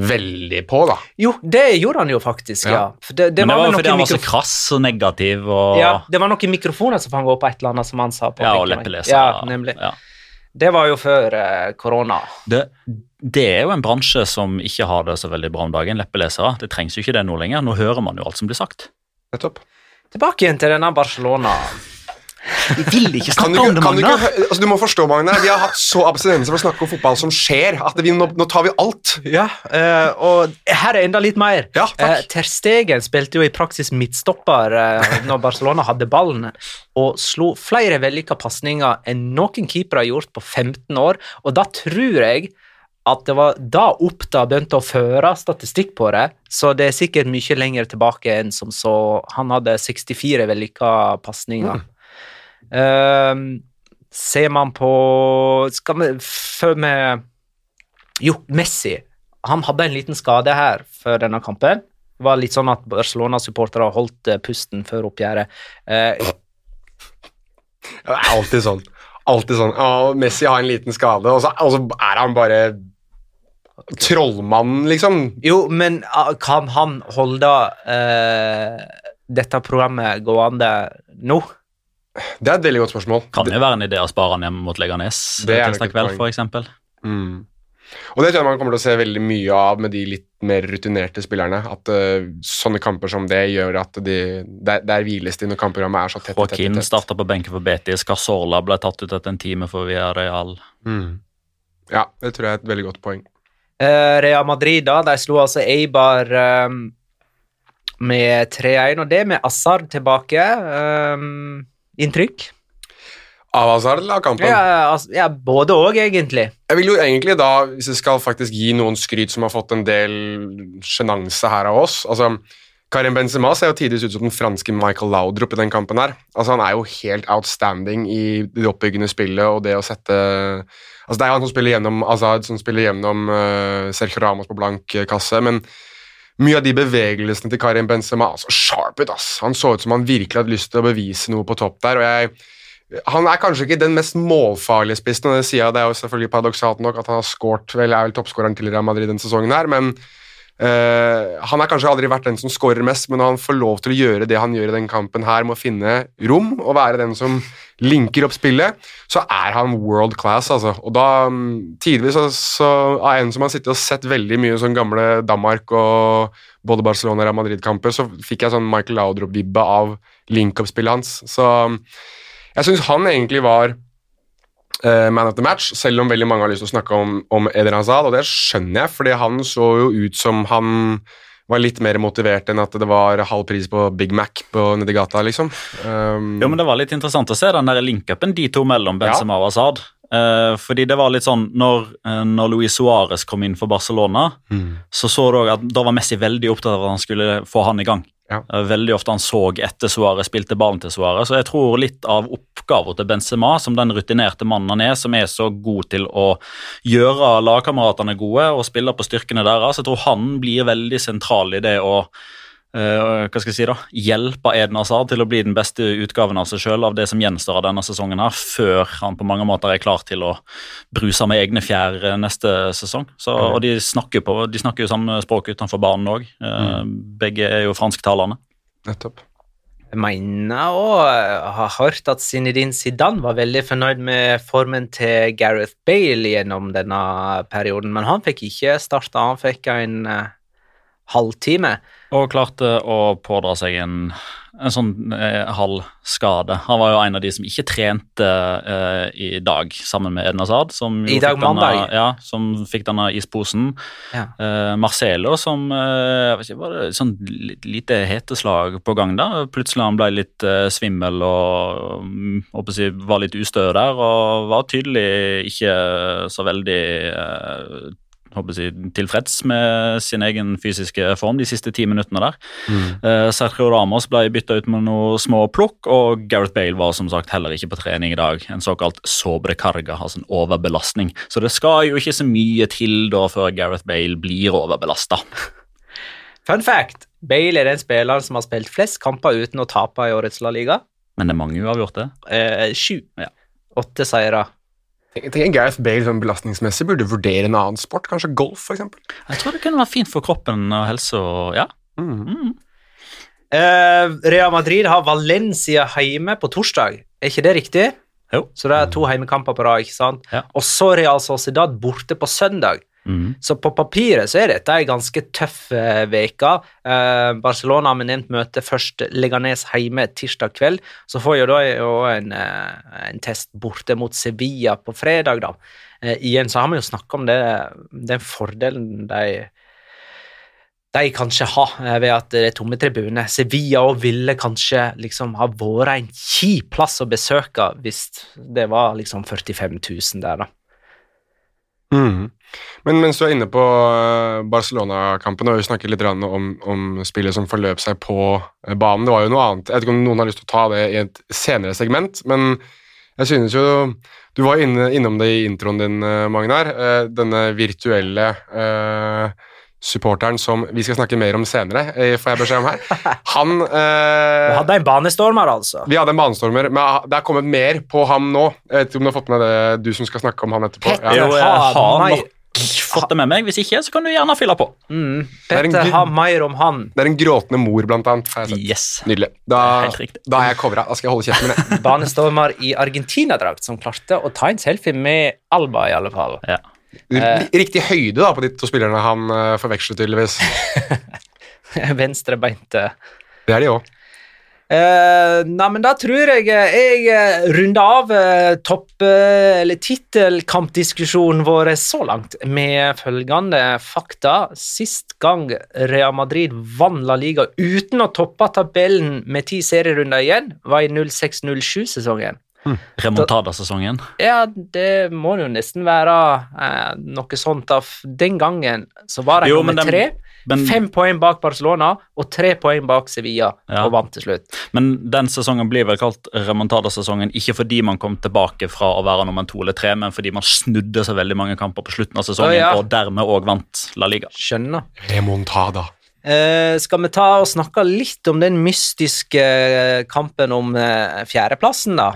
veldig på, da. Jo, det gjorde han jo faktisk, ja. Ja. For det, det Men det var jo fordi han var så krass og negativ og Ja, det var noen mikrofoner som fanga opp et eller annet som han sa. på Ja, og leppeleser. Ja, nemlig. Ja. Det var jo før eh, korona. Det, det er jo en bransje som ikke har det så veldig bra om dagen, leppelesere. Det trengs jo ikke det nå lenger. Nå hører man jo alt som blir sagt. Nettopp. Tilbake igjen til denne Barcelona. Vi vil ikke Kan du, det, Magne. du, ikke, altså, du må forstå, Magne, vi har hatt så abstinenser for å snakke om fotball som skjer, at vi, nå, nå tar vi alt. Ja, uh, og her er enda litt mer. Ja, Eh, takk. Ter Stegen spilte jo i praksis midtstopper uh, når Barcelona hadde ballen, og slo flere vellykka pasninger enn noen keepere har gjort på 15 år, og da tror jeg at det var da Oppda begynte å føre statistikk på det, så det er sikkert mye lenger tilbake enn som så. Han hadde 64 vellykka pasninger. Ehm, ser man på Skal vi Før vi Jo, Messi. Han hadde en liten skade her før denne kampen. Det var litt sånn at Barcelona-supportere holdt eh, pusten før oppgjøret. Uh, Det er alltid sånn. Alltid sånn. Å, Messi har en liten skade, og så, og så er han bare trollmannen, liksom. jo, men ah, kan han holde uh, dette programmet gående nå? Det er et veldig godt spørsmål. Kan jo være en idé å spare han hjemme mot Leganes Det er nok et kveld, for eksempel. Mm. Og det tror jeg man kommer til å se veldig mye av med de litt mer rutinerte spillerne. At uh, sånne kamper som det gjør at de, det, er- hviles de når kampprogrammet er så tett. Joaquin starta på benken for Betis. Casorla ble tatt ut etter en time for Villarreal. Mm. Ja, det tror jeg er et veldig godt poeng. Uh, Real Madrid da, de slo altså Eibar um, med 3-1, og det med Assar tilbake. Eh, inntrykk? Av Hazard eller av kampen? Ja, altså, ja, både òg, egentlig. Jeg vil jo egentlig da, hvis jeg skal faktisk gi noen skryt som har fått en del sjenanse her av oss altså Karim Benzema ser jo tidvis ut som den franske Michael Laudrup i den kampen her. Altså Han er jo helt outstanding i det oppbyggende spillet og det å sette Altså Det er han som spiller gjennom Azad, som spiller gjennom uh, Sergio Ramos på blank kasse, men mye av de bevegelsene til Karim Benzema altså sharp ut, ass. Han så ut som han virkelig hadde lyst til å bevise noe på topp der. og jeg han er kanskje ikke den mest målfarlige spissen, og det sier jeg, det er jo selvfølgelig paradoksalt nok at han har skåret vel, er vel toppskåreren til Real Madrid denne sesongen her, men han har kanskje aldri vært den som skårer mest, men når han får lov til å gjøre det han gjør i den kampen her, med å finne rom og være den som linker opp spillet, så er han world class, altså. Og da, mm, tidvis så, så av en som har sittet og sett veldig mye sånn gamle Danmark og både Barcelona og Madrid-kamper, så fikk jeg sånn Michael Laudrup-vibbe av link-up-spillet hans. Så jeg syns han egentlig var eh, man of the match, selv om veldig mange har lyst til å snakke om, om Eden Hazard, og det skjønner jeg, fordi han så jo ut som han var litt mer motivert enn at det var halv pris på Big Mac på nedi gata, liksom. Um, Jo, men Det var litt interessant å se den der link-upen de to mellom Benzema og Hazard. Uh, fordi det var litt sånn, Når, uh, når Luis Suárez kom inn for Barcelona, Mm. så så du òg at da var Messi veldig opptatt av at han skulle få han i gang. Ja. Eh, Veldig ofte han så etter Suárez, spilte ballen til Suárez. Så jeg tror litt av oppgaven til Benzema, som den rutinerte mannen han er, som er så god til å gjøre lagkameratene gode og spille på styrkene deres, jeg tror han blir veldig sentral i det å hva skal jeg si da, hjelpe Eden Hazard til å bli den beste utgaven av seg sjøl av det som gjenstår av denne sesongen, her, før han på mange måter er klar til å bruse med egne fjær eh, neste sesong. Så, og de snakker, på, de snakker jo samme språk utenfor banen òg. Begge er jo fransktalende. Nettopp. Jeg mener å ha hørt at Zinedine Zidane var veldig fornøyd med formen til Gareth Bale gjennom denne perioden, men han fikk ikke starta, han fikk en eh, halvtime. Og klarte å pådra seg en, en sånn eh, halv skade. Han var jo en av de som ikke trente eh, i dag sammen med Edna Hazard. Som I dag, fikk denne- Ja, som fikk denne isposen. Ja. Eh, Marcelo som eh, jeg vet ikke, var det sånn lite heteslag på gang da. Plutselig han ble litt eh, svimmel og mm, jeg, å si, var litt ustø der, og var tydelig ikke så veldig eh, jeg, tilfreds med sin egen fysiske form de siste ti minuttene der. Eh, Sergio Ramos ble bytta ut med noe små plukk, og Gareth Bale var som sagt heller ikke på trening i dag. En såkalt sobrekarga, altså en overbelastning. Så det skal jo ikke så mye til da før Gareth Bale blir overbelasta. Fun fact, Bale er den spilleren som har spilt flest kamper uten å tape i årets La Liga. Men det er mange uavgjorte. Eh, sju. Ja. Åtte seire. Jeg tenker Gareth Bale sånn belastningsmessig burde vurdere en annen sport, kanskje golf f.eks. Jeg tror det kunne vært fint for kroppen og helse og ja. Mm. Eh, Real Madrid har Valencia hjemme på torsdag. Er ikke det riktig? Jo. Så det er to heimekamper på rad. ikke sant? Ja. Og så Real Sociedad borte på søndag. Mhm. Så på papiret så er dette ei ganske tøff uke. Eh, Barcelona har nevnt møte først Leganes hjemme tirsdag kveld. Så får jo da en, eh, en test borte mot Sevilla på fredag, da. Eh, igjen så har vi jo snakka om det, den fordelen de de kanskje har eh, ved at det er tomme tribuner. Sevilla òg ville kanskje liksom ha vært en kjip plass å besøke hvis det var liksom 45 000 der, da. Mm. Men mens du er inne på eh, Barcelona-kampen, og vi snakket litt om, om spillet som forløp seg på eh, banen, det var jo noe annet. Jeg vet ikke om noen har lyst til å ta det i et senere segment, men jeg synes jo Du var inne, innom det i introen din, eh, Magnar. Denne virtuelle eh, supporteren som vi skal snakke mer om senere, eh, får jeg beskjed om her. Han Vi eh, hadde en banestormer, altså. Vi hadde en banestormer, men det er kommet mer på ham nå. Jeg vet ikke om du har fått med det, du som skal snakke om han etterpå. Petter. Jo, jeg har nok fått det med meg. Hvis ikke, så kan du gjerne fylle på. Mm. er en Petter har mer om han. Det er en gråtende mor, blant annet. Har jeg sett. Yes. Nydelig. Da, da er jeg covra. Da skal jeg holde kjeften min. Banestormer i Argentina-drakt som klarte å ta en selfie med Alba, i alle fall. Ja. R- Riktig høyde da på de to spillerne han forvekslet, forveksler, tydeligvis. Venstrebeinte. Det er de òg. Uh, nei, men da tror jeg eh, jeg eh, runder av uh, topp- uh, eller tittelkampdiskusjonen vår så langt med følgende fakta. Sist gang Real Madrid vant La Liga uten å toppe tabellen med ti serierunder igjen, var i 06-07-sesongen. Remontada-sesongen. Ja, det må jo nesten være eh, noe sånt av Den gangen så var de nummer tre. men- Fem poeng bak Barcelona og tre poeng bak Sevilla, Ja. og vant til slutt. Men den sesongen blir vel kalt remontada-sesongen ikke fordi man kom tilbake fra å være nummer to eller tre, men fordi man snudde så veldig mange kamper på slutten av sesongen ja, ja. og dermed òg vant La Liga. Skjønner. Remontada. Eh, skal vi ta og snakke litt om den mystiske eh, kampen om eh, fjerdeplassen, da?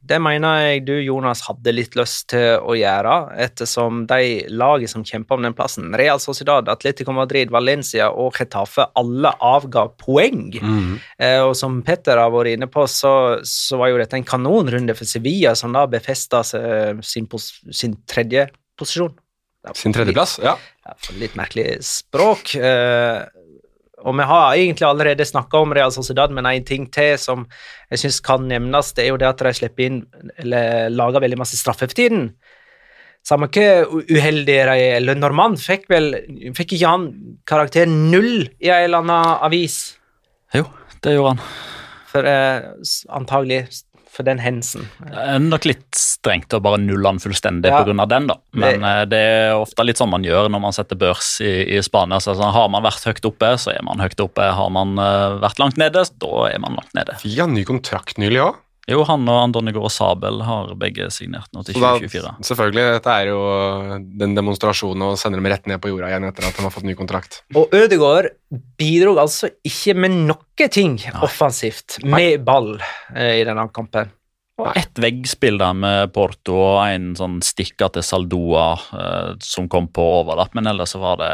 Det mener jeg du, Jonas, hadde litt lyst til å gjøre, ettersom de lagene som kjemper om den plassen, Real Sociedad, Atletico Madrid, Valencia og Getafe, alle avga poeng. Mm. Eh, og som Petter har vært inne på, så, så var jo dette en kanonrunde for Sevilla, som da befesta sin, pos sin tredje posisjon. Sin tredjeplass. Ja. ja, litt merkelig språk. Eh, og vi har egentlig allerede snakka om Real Sociedad, men en ting til som jeg syns kan nevnes, det er jo det at de slipper inn eller lager veldig masse straffer for tiden. Samme hvor uheldig de er. eller Normand fikk vel Fikk ikke han karakter null i en eller annen avis? Jo, det gjorde han. For eh, antagelig for den hendelsen. Det er nok litt strengt å bare nulle den fullstendig Ja. av den, da. Men det, det er ofte litt sånn man gjør når man setter børs i, i Spania. Så sånn, har man vært høyt oppe, så er man høyt oppe. Har man eh, vært langt nede, da er man langt nede. Fikk han ny kontrakt nylig òg? Jo, han og Andonigo og Sabel har begge signert nå til 2024. Selvfølgelig, dette er jo den demonstrasjonen og sender dem rett ned på jorda igjen etter at de har fått ny kontrakt. Og Ødegaard bidro altså ikke med noe ting offensivt med ball eh, i denne kampen. Og ett veggspill der med Porto og en sånn stikker til Saldoa eh, som kom på overlapp, men ellers så var det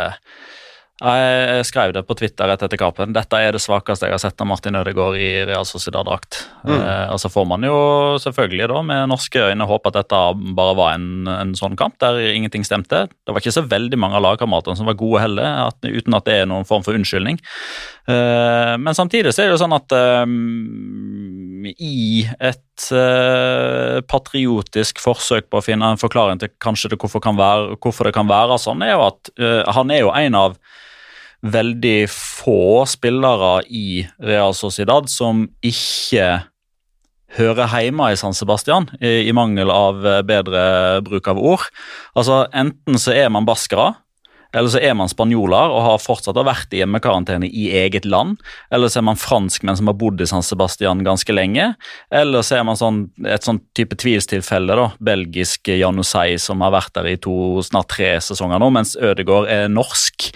Jeg skrev det på Twitter rett etter kampen. Dette er det svakeste jeg har sett av Martin Ødegaard i Real Sociedad-drakt. Eh, og så får man jo selvfølgelig da med norske øyne håpe at dette bare var en, en sånn kamp der ingenting stemte. Det var ikke så veldig mange av lagkameratene som var gode heller, at, uten at det er noen form for unnskyldning. Eh, men samtidig så er det jo sånn at eh, i et patriotisk forsøk på å finne en forklaring til kanskje det, hvorfor, kan være, hvorfor det kan være sånn, er jo at han er jo en av veldig få spillere i Real Sociedad som ikke hører hjemme i San Sebastian, i, i mangel av eh, bedre bruk av ord. Altså, Enten så er man baskere, eller så er man spanjoler og har fortsatt vært i hjemmekarantene i eget land. Eller så er man franskmenn som har bodd i San Sebastian ganske lenge. Eller så er man sånn, et sånn type tvilstilfelle, da. Belgisk Janusei som har vært der i to, snart tre sesonger nå, mens Ødegaard er norsk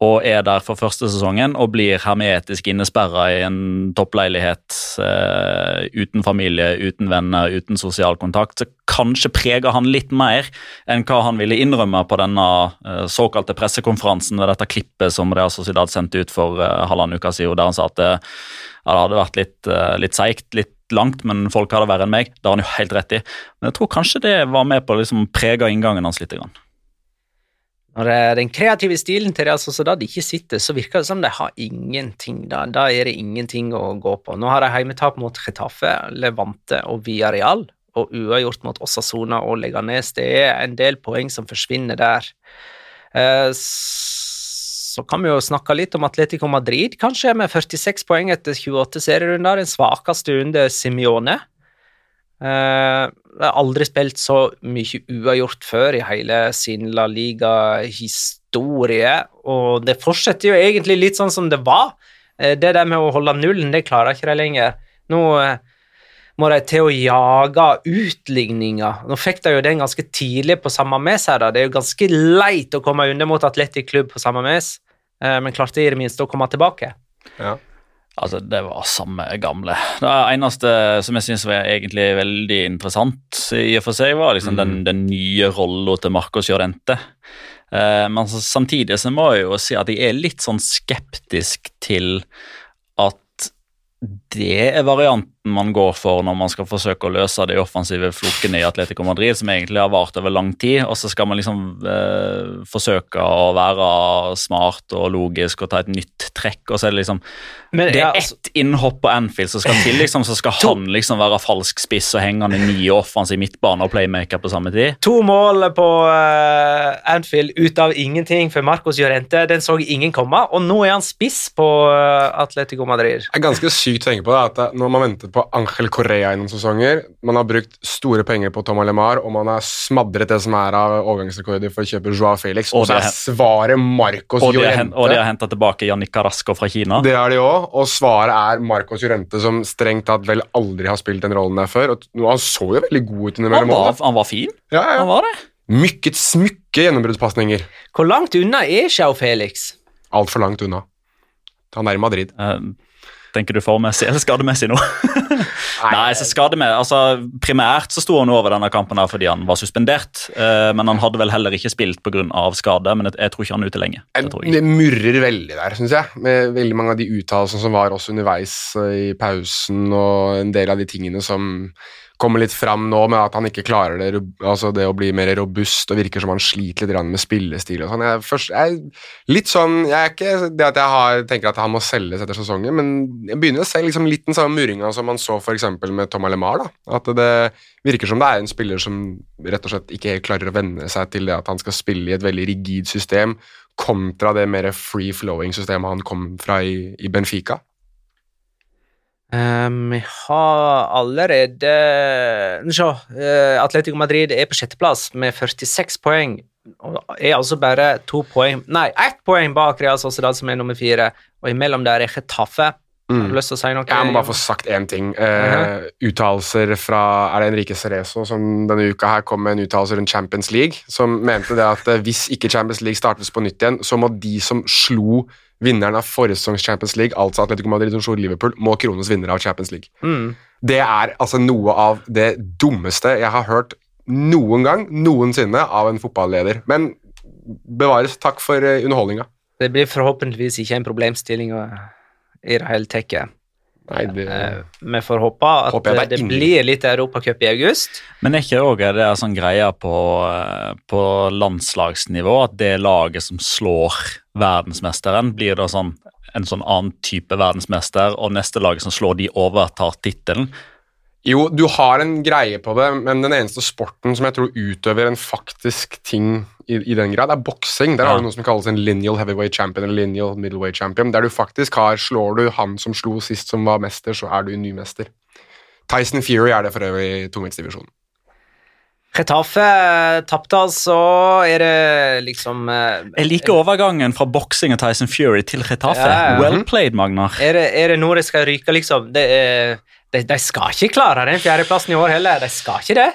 og er der for første sesongen og blir hermetisk innesperra i en toppleilighet eh, uten familie, uten venner, uten sosial kontakt, så kanskje preger han litt mer enn hva han ville innrømme på denne eh, såkalte pressekonferansen ved dette klippet som Real Sociedad sendte ut for eh, halvannen uke siden, der han sa at det, ja, det hadde vært litt, litt seigt, litt langt, men folk har det verre enn meg. Det har han jo helt rett i. Men jeg tror kanskje det var med på å liksom prege inngangen hans litt. Grann. Når eh, den kreative stilen til Real Sociedad ikke sitter, så virker det som de har ingenting. Da, da er det ingenting å gå på. Nå har de heimetap mot Getafe, Levante og Villarreal, og uavgjort mot Osasona og Leganes. Det er en del poeng som forsvinner der. Eh, så kan vi jo snakke litt om Atletico Madrid, kanskje, med 46 poeng etter 28 serierunder. Den svakeste under Simione. Uh, har aldri spilt så mye uavgjort før i hele sin La Liga-historie, og det fortsetter jo egentlig litt sånn som det var. Uh, det der med å holde nullen, det klarer ikke de lenger. Nå uh, må de til å jage utligninger. Nå fikk de jo den ganske tidlig på samme mes her, da. Det er jo ganske leit å komme under mot Atletic Klubb på samme mes, men klarte i det minste å komme tilbake. Ja. Altså, Det var samme gamle. Det eneste som jeg syns var egentlig veldig interessant, i og for seg, var liksom mm. den, den, nye rolla til Marcos Llorente. Eh, men samtidig så må jeg jo si at jeg er litt sånn skeptisk til at det er varianten man går for når man skal forsøke å løse de offensive flokene i Atletico Madrid, som egentlig har vart over lang tid, og så skal man liksom eh, forsøke å være smart og logisk og ta et nytt trekk, og så er det liksom Men, Det er ja, altså, ett innhopp på Anfield som skal til, liksom, så skal to, han liksom være falsk spiss og henge han i ny offensiv midtbane og playmaker på samme tid. To mål på uh, Anfield ut av ingenting for Marcos Llorente, den så ingen komme, og nå er han spiss på uh, Atletico Madrid. Det er ganske sykt å tenke på det, at når man venter på Angel Correa i noen sesonger. Man har brukt store penger på Tom Alemar, og man har smadret det som er av overgangsrekorder for å kjøpe Joao Felix. Og så er svaret Marcos og Jorente. Og de har henta tilbake Jannik Carasco fra Kina. Det har de òg, og svaret er Marcos Jorente, som strengt tatt vel aldri har spilt den rollen der før. Og han så jo veldig god ut innimellom. Han, var, han var fin. Ja, ja. Han var det. Mykket smykke gjennombruddspasninger. Hvor langt unna er Joao Felix? Altfor langt unna. Han er i Madrid. Uh, Tenker du formessig eller skademessig nå? Nei, så skademessig, altså Primært så sto han over denne kampen her fordi han var suspendert. Uh, men han hadde vel heller ikke spilt pga. skade. Men jeg, jeg, tror ikke han er ute lenge. Det, det murrer veldig der, syns jeg. Med veldig mange av de uttalelsene som var også underveis eh, i pausen, og en del av de tingene som kommer litt fram nå med at han ikke klarer det, altså det å bli mer robust og virker som han sliter litt med spillestil. og sånn. Jeg, først, jeg, litt sånn, jeg er ikke det at jeg har, tenker at han må selges etter sesongen, men jeg begynner å se liksom litt den samme muringa som man så f.eks. med Tom Alemar. da. At det virker som det er en spiller som rett og slett ikke helt klarer å venne seg til det at han skal spille i et veldig rigid system, kontra det mer free-flowing systemet han kom fra i, i Benfica. Um, vi har allerede Se, uh, Atletico Madrid er på sjetteplass med 46 poeng. Og er altså bare to poeng Nei, ett poeng bak Real Sociedad, som er nummer fire. Og imellom der er Chetaffe. Mm. Har du lyst til å si noe? Jeg må bare få sagt én ting. Uh, uh -huh. Uttalelser fra Er det Enrique Cerezo som denne uka her kom med en uttalelse rundt Champions League, som mente det at uh, hvis ikke Champions League startes på nytt igjen, så må de som slo vinneren av forrige sesongs Champions League, altså Atletico Madrid og Liverpool, må krones vinner av Champions League. Mm. Det er altså noe av det dummeste jeg har hørt noen gang, noensinne, av en fotballeder. Men bevares. Takk for uh, underholdninga. Det blir forhåpentligvis ikke en problemstilling i det hele tatt. Nei, det... Eh, vi får håpe at det, det blir litt Europacup i august. Men er ikke òg det sånn greie på, eh, på, landslagsnivå at det laget som slår verdensmesteren, blir da sånn en sånn annen type verdensmester, og neste lag som slår de, overtar tittelen? Jo, du har en greie på det, men den eneste sporten som jeg tror utøver en faktisk ting i, i den grad, er boksing. Der ja. har du noe som kalles en lineal heavyweight champion eller lineal middleweight champion. Der du faktisk har Slår du han som slo sist som var mester, så er du ny mester. Tyson Fury er det for øvrig i tungvektsdivisjonen. Retafe tapte altså. Er det liksom uh, Jeg liker overgangen fra boksing og Tyson Fury til Retafe. Ja, ja. Well played, Magnar. Er det, er det noe det skal ryke, liksom? Det er de, de, skal ikke klare den fjerdeplassen i år heller. De skal ikke det.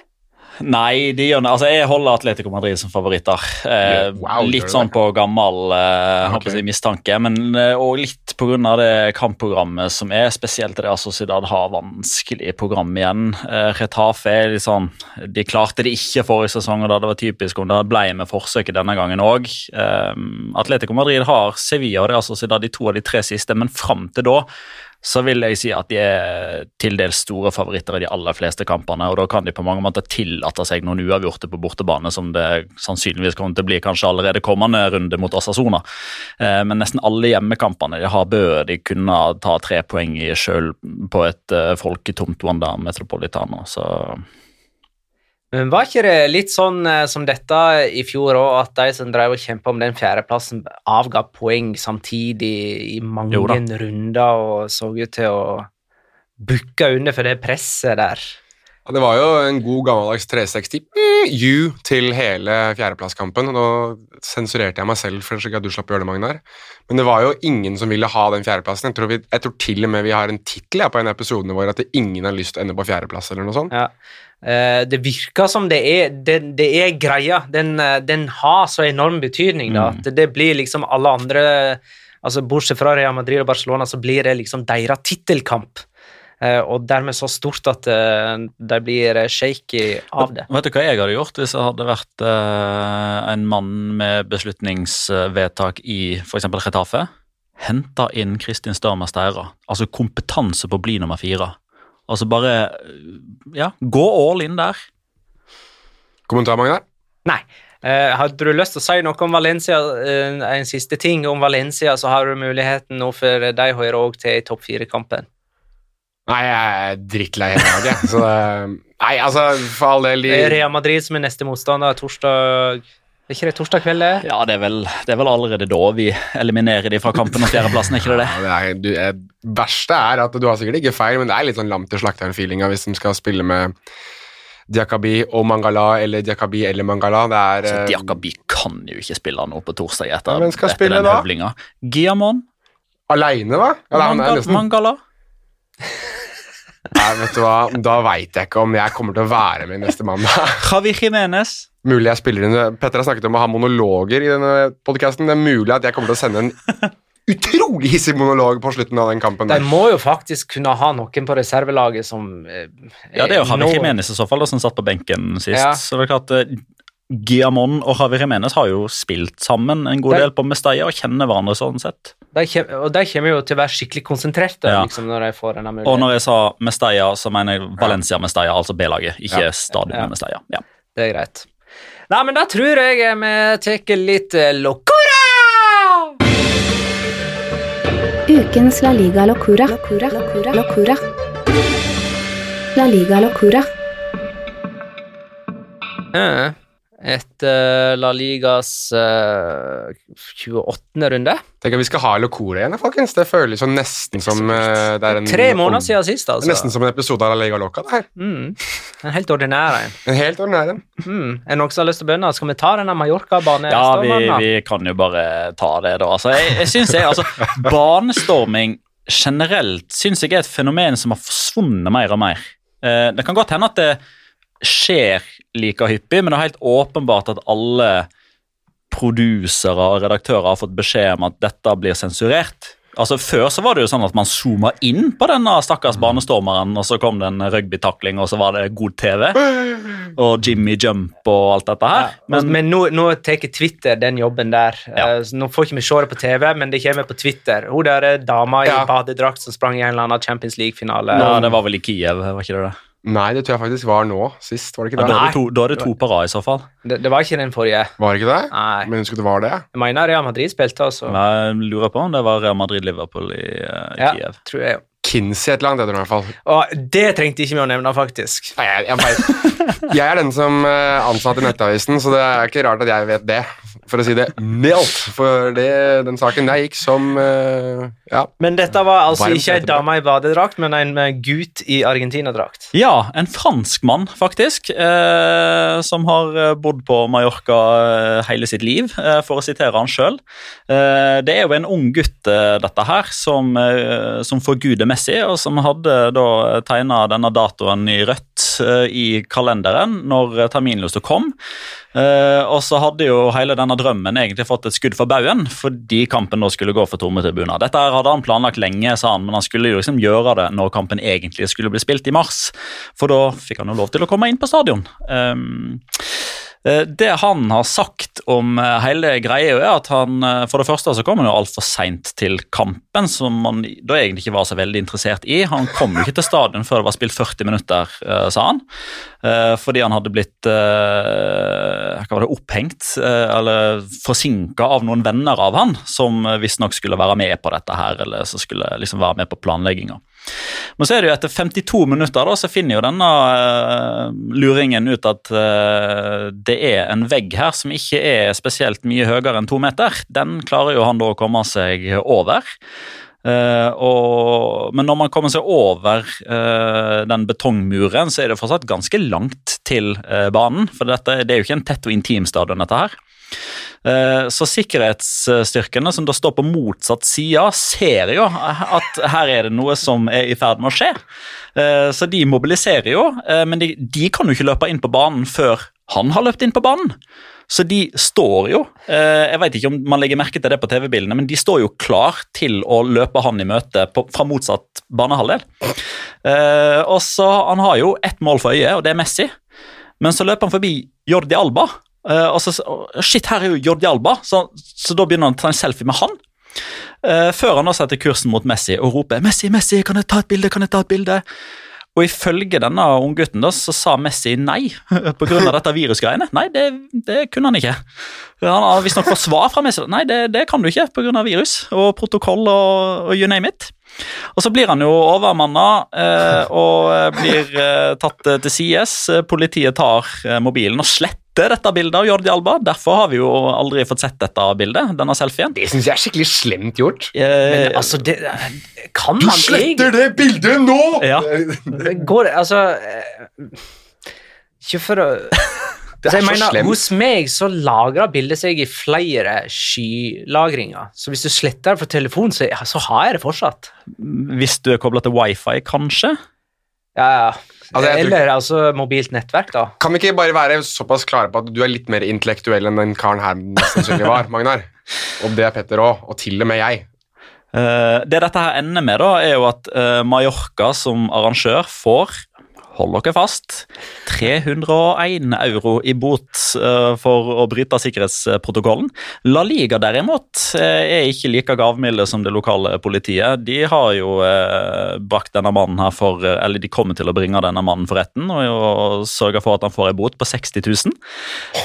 Nei, de gjør det. Altså, jeg holder Atletico Madrid som favoritter. Eh, Wow, litt sånn på gammel eh, okay. mistanke, men, eh, og litt pga. det kampprogrammet som er, spesielt det Sociedad har vanskelig program igjen. Eh, Retafe er litt sånn De klarte det ikke forrige sesong, og da det var typisk om det ble med forsøket denne gangen òg. Eh, Atletico Madrid har Sevilla og Real Sociedad de to av de tre siste, men fram til da så vil jeg si at de er til dels store favoritter i de aller fleste kampene. og Da kan de på mange måter tillate seg noen uavgjorte på bortebane, som det sannsynligvis kommer til å bli kanskje allerede kommende runde mot Assasona. Eh, men nesten alle hjemmekampene de har, bør de kunne ta tre poeng i sjøl på et eh, folketomt Wanda Metropolitano. Så Men var ikke det litt sånn eh, som dette i fjor òg, at de som drev og kjempa om den fjerdeplassen, avga poeng samtidig i mange runder og så ut til å bukke under for det presset der? Ja, det var jo en god gammeldags 360 mm, U til hele fjerdeplasskampen. Nå sensurerte jeg meg selv for at du slapp å gjøre det, Magnar. Men det var jo ingen som ville ha den fjerdeplassen. Jeg tror, vi, jeg tror til og med vi har en tittel ja, på en av episodene våre at ingen har lyst til å ende på fjerdeplass eller noe sånt. Ja. Eh, det virker som det er, det, det er greia. Den, eh, den har så enorm betydning, da. Mm. At det blir liksom alle andre altså Bortsett fra Real Madrid og Barcelona, så blir det liksom deres tittelkamp. Eh, og dermed så stort at de blir shaky av det. Vet du hva jeg hadde gjort hvis jeg hadde vært en mann med beslutningsvedtak i f.eks. Retafe? Henta inn Kristin Størmer Steira. Altså kompetanse på å bli nummer fire. Altså bare ja, gå all in der. Kommentar, Magnar? Nei. Uh, hadde du lyst til å si noe om Valencia, uh, en siste ting om Valencia, så har du muligheten nå, for de hører òg til i topp fire-kampen. Nei, jeg er drittlei hele dagen, jeg. Så det Nei, altså, for all del de, Det Real Madrid som er neste motstander torsdag Er ikke det torsdag kveld? det? Ja, det er vel, det er vel allerede da vi eliminerer de fra kampen om fjerdeplassen, er ikke det det? Ja, det er, du, er, verste er at du har sikkert ikke feil, men det er litt sånn lam til slakteren-feelinga hvis de skal spille med Diakabi og Mangala eller Diakabi eller Mangala. Det er Så eh, Diakabi kan jo ikke spille nå på torsdag etter, Ja, men skal etter spille den da? høvlinga. Giamon? aleine, hva? Ja, er, er Mangala? nesten, Mangala? nei, vet du hva, da veit jeg ikke om jeg kommer til å være med neste mandag. Javi Jimenez? Mulig jeg spiller inn Petter har snakket om å ha monologer i denne podkasten. Det er mulig at jeg kommer til å sende en utrolig hissig monolog på slutten av den kampen. De må jo faktisk kunne ha noen på reservelaget som eh, Ja, det er jo Javi Remenes Jimenez i så fall da, som satt på benken sist. Ja. Så det er klart eh, Giamon og Javi Jimenez har jo spilt sammen en god de, del på Mestalla og kjenner hverandre sånn sett. De kjem, og de kommer jo til å være skikkelig konsentrerte Ja. liksom, når de får denne muligheten. Og når jeg sa Mestalla, så mener jeg Valencia Mestalla, altså B-laget, ikke Ja. stadionet Ja. Mestalla. Ja. Det er greit. Nei, men da tror jeg eh, vi tar litt eh, locora! Ukens La Liga Locura. Locura. Locura. Locura. La Liga Locura. Ja, Etter La Ligas eh, 28. runde. Tenk at vi skal ha Locora igjen, folkens. Det føles jo nesten som eh, det er en Tre måneder siden sist, altså. Nesten som en episode av La Liga Loca. Det her. Mm. En helt ordinær en. En helt ordinær en. Mm. Er det noen som har lyst til å begynne? Skal vi ta denne Mallorca-banen? Ja, vi, vi kan jo bare ta det, da. Altså, jeg, jeg synes jeg, altså, Banestorming generelt syns jeg er et fenomen som har forsvunnet mer og mer. Eh, det kan godt hende at det skjer like hyppig, men det er helt åpenbart at alle produsere og redaktører har fått beskjed om at dette blir sensurert. Altså Før så var det jo sånn at man zooma inn på denne stakkars banestormeren, og så kom det en rugbytakling, og så var det god TV. Og Jimmy Jump og alt dette her. Men, men nå, nå tar Twitter den jobben der. Ja. Eh, nå får ikke vi se det på TV, men det kommer på Twitter. Hun der er ja. i badedrakt som sprang i en eller annen Champions League-finale. Ja, det var vel i Kiev, var ikke det det? Nei, det tror jeg faktisk var nå sist. Var det ikke Ja, det? da, er det to, da er det to på rad i så fall. Det, det var ikke den forrige. Var det ikke det? Nei. Men husker du det var det? Jeg mener Real Madrid spilte, altså. Jeg lurer på om det var Real Madrid-Liverpool i i Ja, Kiev. tror jeg jo. Kinsey et eller annet, heter det i hvert fall. Og det trengte ikke vi å nevne, faktisk. Nei, jeg, jeg, jeg, jeg er den som eh, ansatt i Nettavisen, så det er ikke rart at jeg vet det. For å si det mildt. For det, den saken der gikk som uh, Ja. Men dette var altså Varmt ikke ei dame i badedrakt, men en gutt i argentinadrakt. Ja, en fransk mann, faktisk, eh, som har eh, bodd på Mallorca eh, hele sitt liv, eh, for å sitere han sjøl. Eh, det er jo en ung gutt, eh, dette her, som, eh, som forguder Messi, og som hadde da tegna denne datoen i rødt eh, i kalenderen når eh, terminlyset kom. Eh, og så hadde jo hele denne drømmen egentlig fått et skudd for baugen fordi kampen da skulle gå for tomme tribuner. Dette hadde han planlagt lenge, sa han, men han skulle jo liksom gjøre det når kampen egentlig skulle bli spilt i mars. For da fikk han jo lov til å komme inn på stadion. Um, Eh, Det han har sagt om eh, hele greia, er at han eh, for det første så kom han jo altfor seint til kampen, som han da egentlig ikke var så veldig interessert i. Han kom jo ikke til stadion før det var spilt 40 minutter, eh, sa han. Eh, Fordi han hadde blitt eh, hva var det, opphengt, eh, eller forsinka av noen venner av han, som eh, visstnok skulle være med på dette her, eller som skulle liksom være med på planlegginga. Men så er det jo etter 52 minutter da, så finner jo denne uh, luringen ut at uh, det er en vegg her som ikke er spesielt mye høyere enn to meter. Den klarer jo han da å komme seg over. Uh, og, men når man kommer seg over uh, den betongmuren, så er det fortsatt ganske langt til uh, banen. For dette, det er jo ikke en tett og intim stadion, dette her. Eh, Så sikkerhetsstyrkene som da står på motsatt side, ser jo at her er det noe som er i ferd med å skje. Eh, Så de mobiliserer jo, eh, men de, de kan jo ikke løpe inn på banen før han har løpt inn på banen. Så de står jo Jeg vet ikke om man legger merke til det på TV-bildene, men de står jo klar til å løpe han i møte på, fra motsatt banehalvdel. Eh, og så Han har jo ett mål for øyet, og det er Messi. Men så løper han forbi Jordi Alba. Eh, og så, Shit, her er jo Jordi Alba! Så, så da begynner han å ta en selfie med han. Uh, før han da setter kursen mot Messi og roper 'Messi, Messi, kan jeg ta et bilde?' kan jeg ta et bilde? Og ifølge denne unggutten så sa Messi nei pga. dette virusgreiene. Nei, det, det kunne han ikke. Han har visstnok fått svar fra Messi. Nei, det, det kan du ikke pga. virus og protokoll og, og you name it. Og så blir han jo overmanna eh, og eh, blir eh, tatt til sides. Politiet tar eh, mobilen og sletter dette bildet av Jordi Alba. Derfor har vi jo aldri fått sett dette bildet, denne selfien. Det syns jeg er skikkelig slemt gjort. Eh, Men altså, det Kan Du man sletter det bildet nå! Ja. Går det Altså eh, Ikke for å Det så jeg så mener, slemt. Hos meg så lagrer bildet seg i flere skylagringer. Så hvis du sletter det fra telefonen, så, så har jeg det fortsatt. Hvis du er kobla til wifi, kanskje? Ja, ja. Altså, Eller altså mobilt nettverk, da. Kan vi ikke bare være såpass klare på at du er litt mer intellektuell enn den karen her mest sannsynlig var, Magnar? Og det er Petter òg, og til og med jeg. Uh, det dette her ender med, da, er jo at uh, Mallorca som arrangør får Hold dere fast. 301 euro i bot eh, for å bryte sikkerhetsprotokollen. La Liga derimot eh, er ikke like gavmilde som det lokale politiet. De har jo eh, brakt denne mannen her for Eller de kommer til å bringe denne mannen for retten og, og sørge for at han får en bot på 60 000.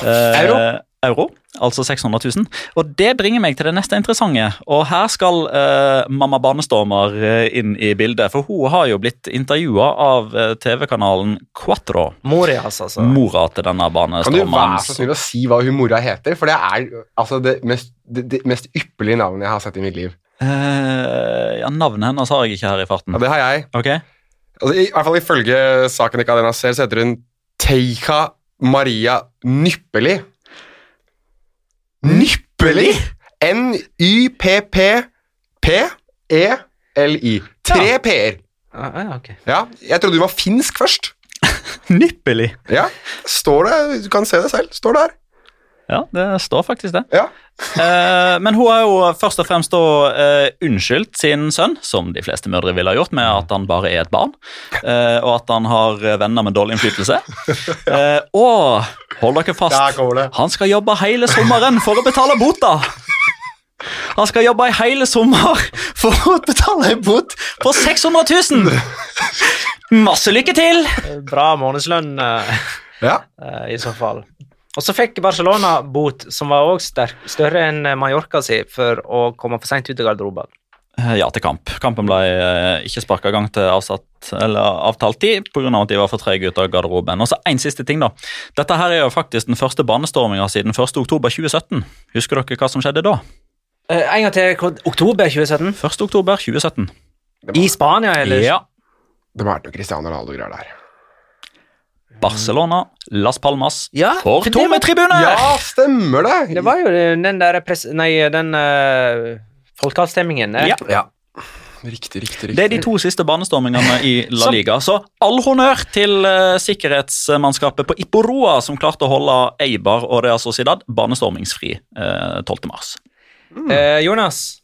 Eh, Euro? Euro, altså 600 000. Og det bringer meg til det neste interessante. Og her skal eh, mamma Banestormer eh, inn i bildet, for hun har jo blitt intervjua av eh, TV-kanalen Quatro. Mora altså. Mora til denne Kan du være så banestormeren. snill å si hva hun mora heter? For det er altså det mest, det, det mest ypperlige navnet jeg har sett i mitt liv. Eh, ja, Navnet hennes har jeg ikke her i farten. Ja, det har jeg. Okay. Altså, I hvert fall ifølge saken ikke Adena ser, så heter hun Teika Maria Nyppeli. Nyppeli? N-y-p-p-p-e-l-i. Tre Ja. p-er. Ah, ja, ok. Ja, jeg trodde du var finsk først. Nyppelig. Ja, står det, du kan se det selv. Står det her. Ja, det står faktisk det. Ja. Eh, men hun har jo først og fremst da uh, unnskyldt sin sønn, som de fleste mødre ville ha gjort, med at han bare er et barn, uh, og at han har venner med dårlig innflytelse. Eh, og hold dere fast, han skal jobbe hele sommeren for å betale bota! Han skal jobbe i hele sommer for å betale en bot på 600 000! Masse lykke til! Bra månedslønn Ja. i så fall. Og så fikk Barcelona bot som var også større enn Mallorca si for å komme for seint ut i garderoben. Eh, Ja, til kamp. Kampen ble eh, ikke sparka i gang til avsatt, eller avtalt tid pga. at de var for trege ut av garderoben. Og så En siste ting, da. Dette her er jo faktisk den første banestorminga siden 1.10.2017. Husker dere hva som skjedde da? Eh, en gang til oktober 2017. 1.10.2017. I Spania, eller? Ja. Det må ha vært noe Cristiano Ronaldo-greier der. Barcelona, Las Palmas Ja, for to med tomme var- tribuner! Ja, stemmer det! Det var jo den der pres... Nei, den uh, folkeavstemningen. eh. Ja. Ja. Riktig, riktig, riktig. Det er de to siste banestormingene i La Liga. Så all honnør til uh, sikkerhetsmannskapet på Iporoa, som klarte å holde Eibar og Real Sociedad banestormingsfri uh, 12. mars. Eh, Jonas?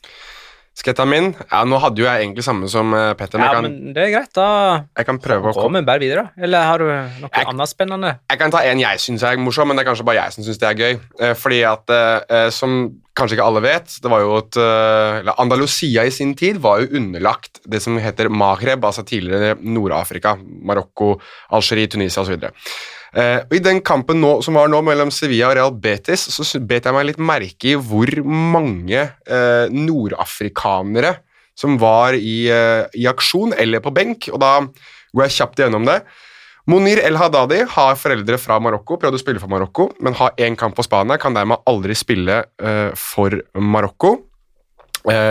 Skal jeg ta min? Ja, Nå hadde jo jeg egentlig samme som eh, Petter, Ja, kan, men det er greit, da. jeg kan prøve å Gå med bare videre. Eller har du noe Jeg- annet spennende? Jeg kan ta en jeg syns er morsom, men det er kanskje bare jeg som syns det er gøy. Eh, fordi at, eh, som kanskje ikke alle vet, det var jo et eh, eller Andalusia i sin tid var jo underlagt det som heter Maghreb, altså tidligere Nord-Afrika. Marokko, Algerie, Tunisia osv. Uh, I den kampen nå, som var nå mellom Sevilla og Real Betis, så bet jeg meg litt merke i hvor mange eh, nordafrikanere som var i, eh, i aksjon eller på benk, og da går jeg kjapt gjennom det. Monir El Hadadi har foreldre fra Marokko, prøvde å spille for Marokko, men har én kamp for Spania, kan dermed aldri spille eh, for Marokko.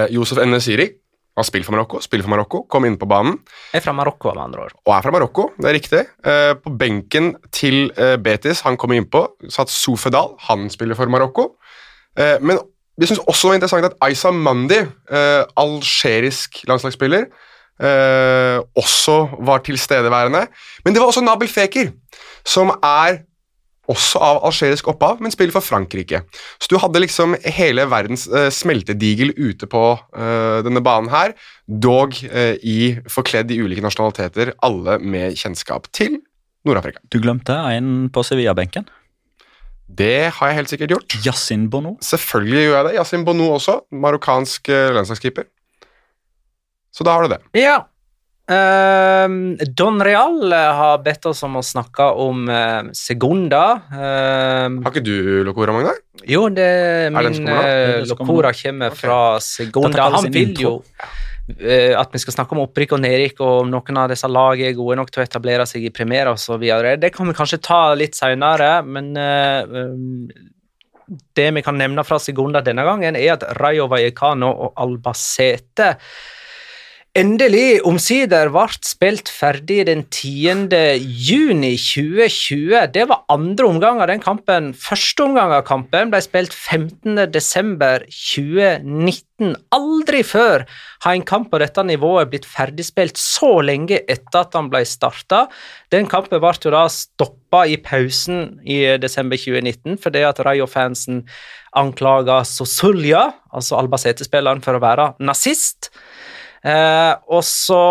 Josef Enesiri har spilt for Marokko, spiller for Marokko, kom inn på banen er fra Marokko, med andre ord. og er fra Marokko, det er riktig. Eh, på benken til eh, Betis, han kom innpå, satt Sofedal, han spiller for Marokko. Eh, men vi syns også det var interessant at Aisa Mandi, algerisk landslagsspiller, også var tilstedeværende. Men det var også Nabil Feker, som er også av algerisk opphav, men spiller for Frankrike. Så du hadde liksom hele verdens uh, smeltedigel ute på uh, denne banen her, dog uh, i forkledd i ulike nasjonaliteter, alle med kjennskap til Nord-Afrika. Du glemte en på Sevilla-benken. Det har jeg helt sikkert gjort. Yasin Bono. Selvfølgelig gjør jeg det. Yasin Bono også, marokkansk landslagskeeper. Så da har du det. Ja. Ehm, Don Real eh, har bedt oss om å snakke om uh, Segunda. Uh, Har ikke du Locora, Magnar? jo, det min uh, kommer Locora kommer okay. fra Segunda. Han vil jo eh, at vi skal snakke om opprykk og nedrykk, og om noen av disse lagene er gode nok til å etablere seg i Primera osv. Det kan vi kanskje ta litt senere, men eh, um, det vi kan nevne fra Segunda denne gangen, er at Rayo Vallecano og Albacete endelig omsider ble spilt ferdig den 10. juni 2020. Det var andre omgang av den kampen. Første omgang av kampen ble spilt 15. desember 2019. Aldri før har en kamp på dette nivået blitt ferdigspilt så lenge etter at han ble starta. Den kampen ble jo da stoppa i pausen i desember 2019 fordi at Rayo-fansen anklaga Sosulja, altså Albacete-spilleren, for å være nazist. Eh, og så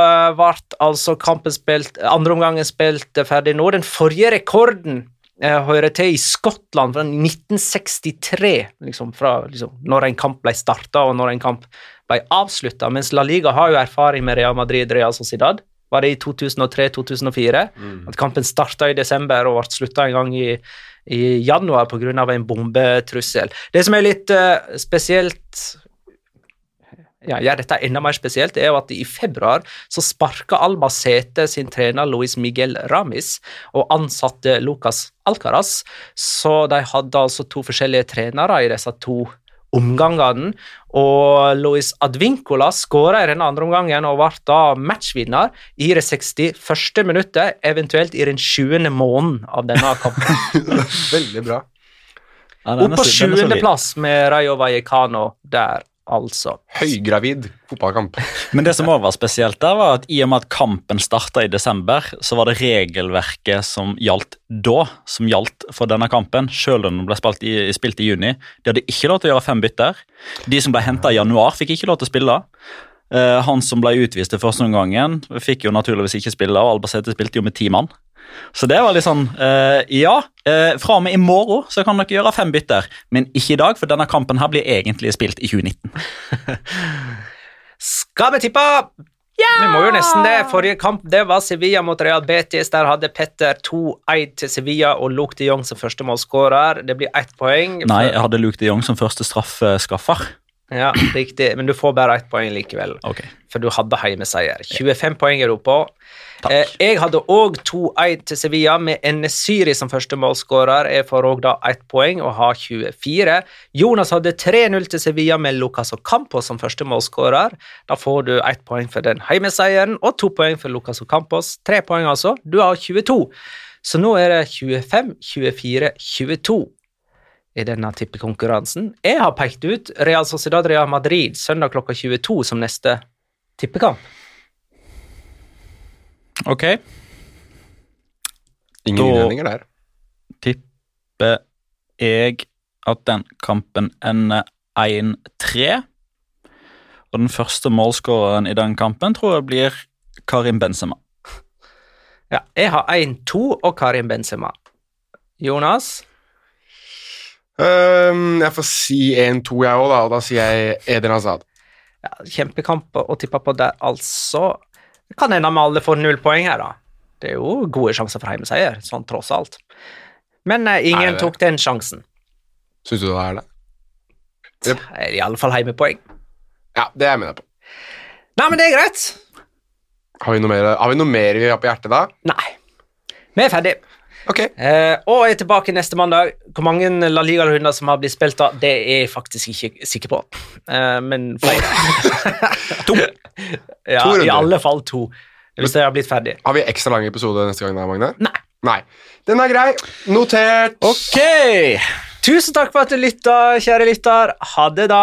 eh, ble altså kampen spilt Andre omgangen spilt eh, ferdig nå. Den forrige rekorden eh, hører til i Skottland fra 1963, liksom, fra liksom, når en kamp ble starta og når en kamp ble avslutta. Mens La Liga har jo erfaring med Real Madrid Real Sociedad. Var det i 2003-2004? At kampen starta i desember og ble slutta en gang i, i januar pga. en bombetrussel. Det som er litt uh, spesielt ja, gjør dette enda mer spesielt, er jo at i februar så sparka Albacete sin trener Luis Miguel Ramis og ansatte Lucas Alcaraz, så de hadde altså to forskjellige trenere i disse to omgangene, og Luis Advincola skåra i denne andre omgangen og ble da matchvinner i det 61. minuttet, eventuelt i den 20. måneden av denne kampen. Veldig bra. Ja, den Opp på så- den er sjuendeplass med Rayo Vallecano der, altså. Høygravid fotballkamp. Men det som også var spesielt der, var at i og med at kampen starta i desember, så var det regelverket som gjaldt da, som gjaldt for denne kampen, selv om den ble spilt i, spilt i juni. De hadde ikke lov til å gjøre fem bytter. De som ble henta i januar, fikk ikke lov til å spille. Eh, han som ble utvist i første omgangen, fikk jo naturligvis ikke spille, og Albacete spilte jo med ti mann. Så det var litt sånn uh, Ja, uh, fra og med i morgen så kan dere gjøre fem bytter, men ikke i dag, for denne kampen her blir egentlig spilt i 2019. Skal vi tippe? Vi må jo nesten det. Forrige kamp det var Sevilla mot Real Betis. Der hadde Petter 2-1 til Sevilla og Luke de Jong som første målskårer. Det blir ett poeng. Nei, jeg hadde Luke de Jong som første straffeskaffer. Ja, riktig. Men du får bare ett poeng likevel, Okay. for du hadde heimeseier. 25 poeng er du på. Takk. Eh, jeg hadde òg 2-1 til Sevilla med Enesyri som første målskårer. Jeg får òg da ett poeng og har 24. Jonas hadde 3-0 til Sevilla med Lucas Ocampos som første målskårer. Da får du ett poeng for den heimeseieren og to poeng for Lucas Ocampos. Tre poeng, altså. Du har 22. Så nå er det 25, 24, 22 i denne tippekonkurransen. Jeg har pekt ut Real Sociedad Real Madrid søndag klokka 22 som neste Tippekamp. Ok, Ingen Da- innvendinger der. tipper jeg at den kampen ender 1-3. Og den første målskåreren i den kampen tror jeg blir Karim Benzema. Ja, jeg har 1-2 og Karim Benzema. Jonas? Um, jeg får si 1-2, jeg òg, da, og da sier jeg Eden Hazard. Ja, kjempekamp å tippe på der, altså. Det kan hende alle får null poeng her, da. Det er jo gode sjanser for heimeseier, sånn tross alt. Men eh, ingen tok den sjansen. Syns du det er det? Yep. Det er i alle fall heimepoeng. Ja, det er jeg med deg på. Nei, men det er greit. Har vi noe mer, har vi, noe mer vi har på hjertet da? Nei. Vi er ferdig. Ok. Eh, og jeg er tilbake neste mandag. Hvor mange La Liga-runder som har blitt spilt da, det er jeg faktisk ikke sikker på. Eh, men flere. To. Ja, To runder. i alle fall to. Hvis jeg har blitt ferdig. Har vi ekstra lang episode neste gang, da, Magne? Nei. Nei. Den er grei. Notert. Ok! Tusen takk for at du lytta, kjære lytter. Ha det, da.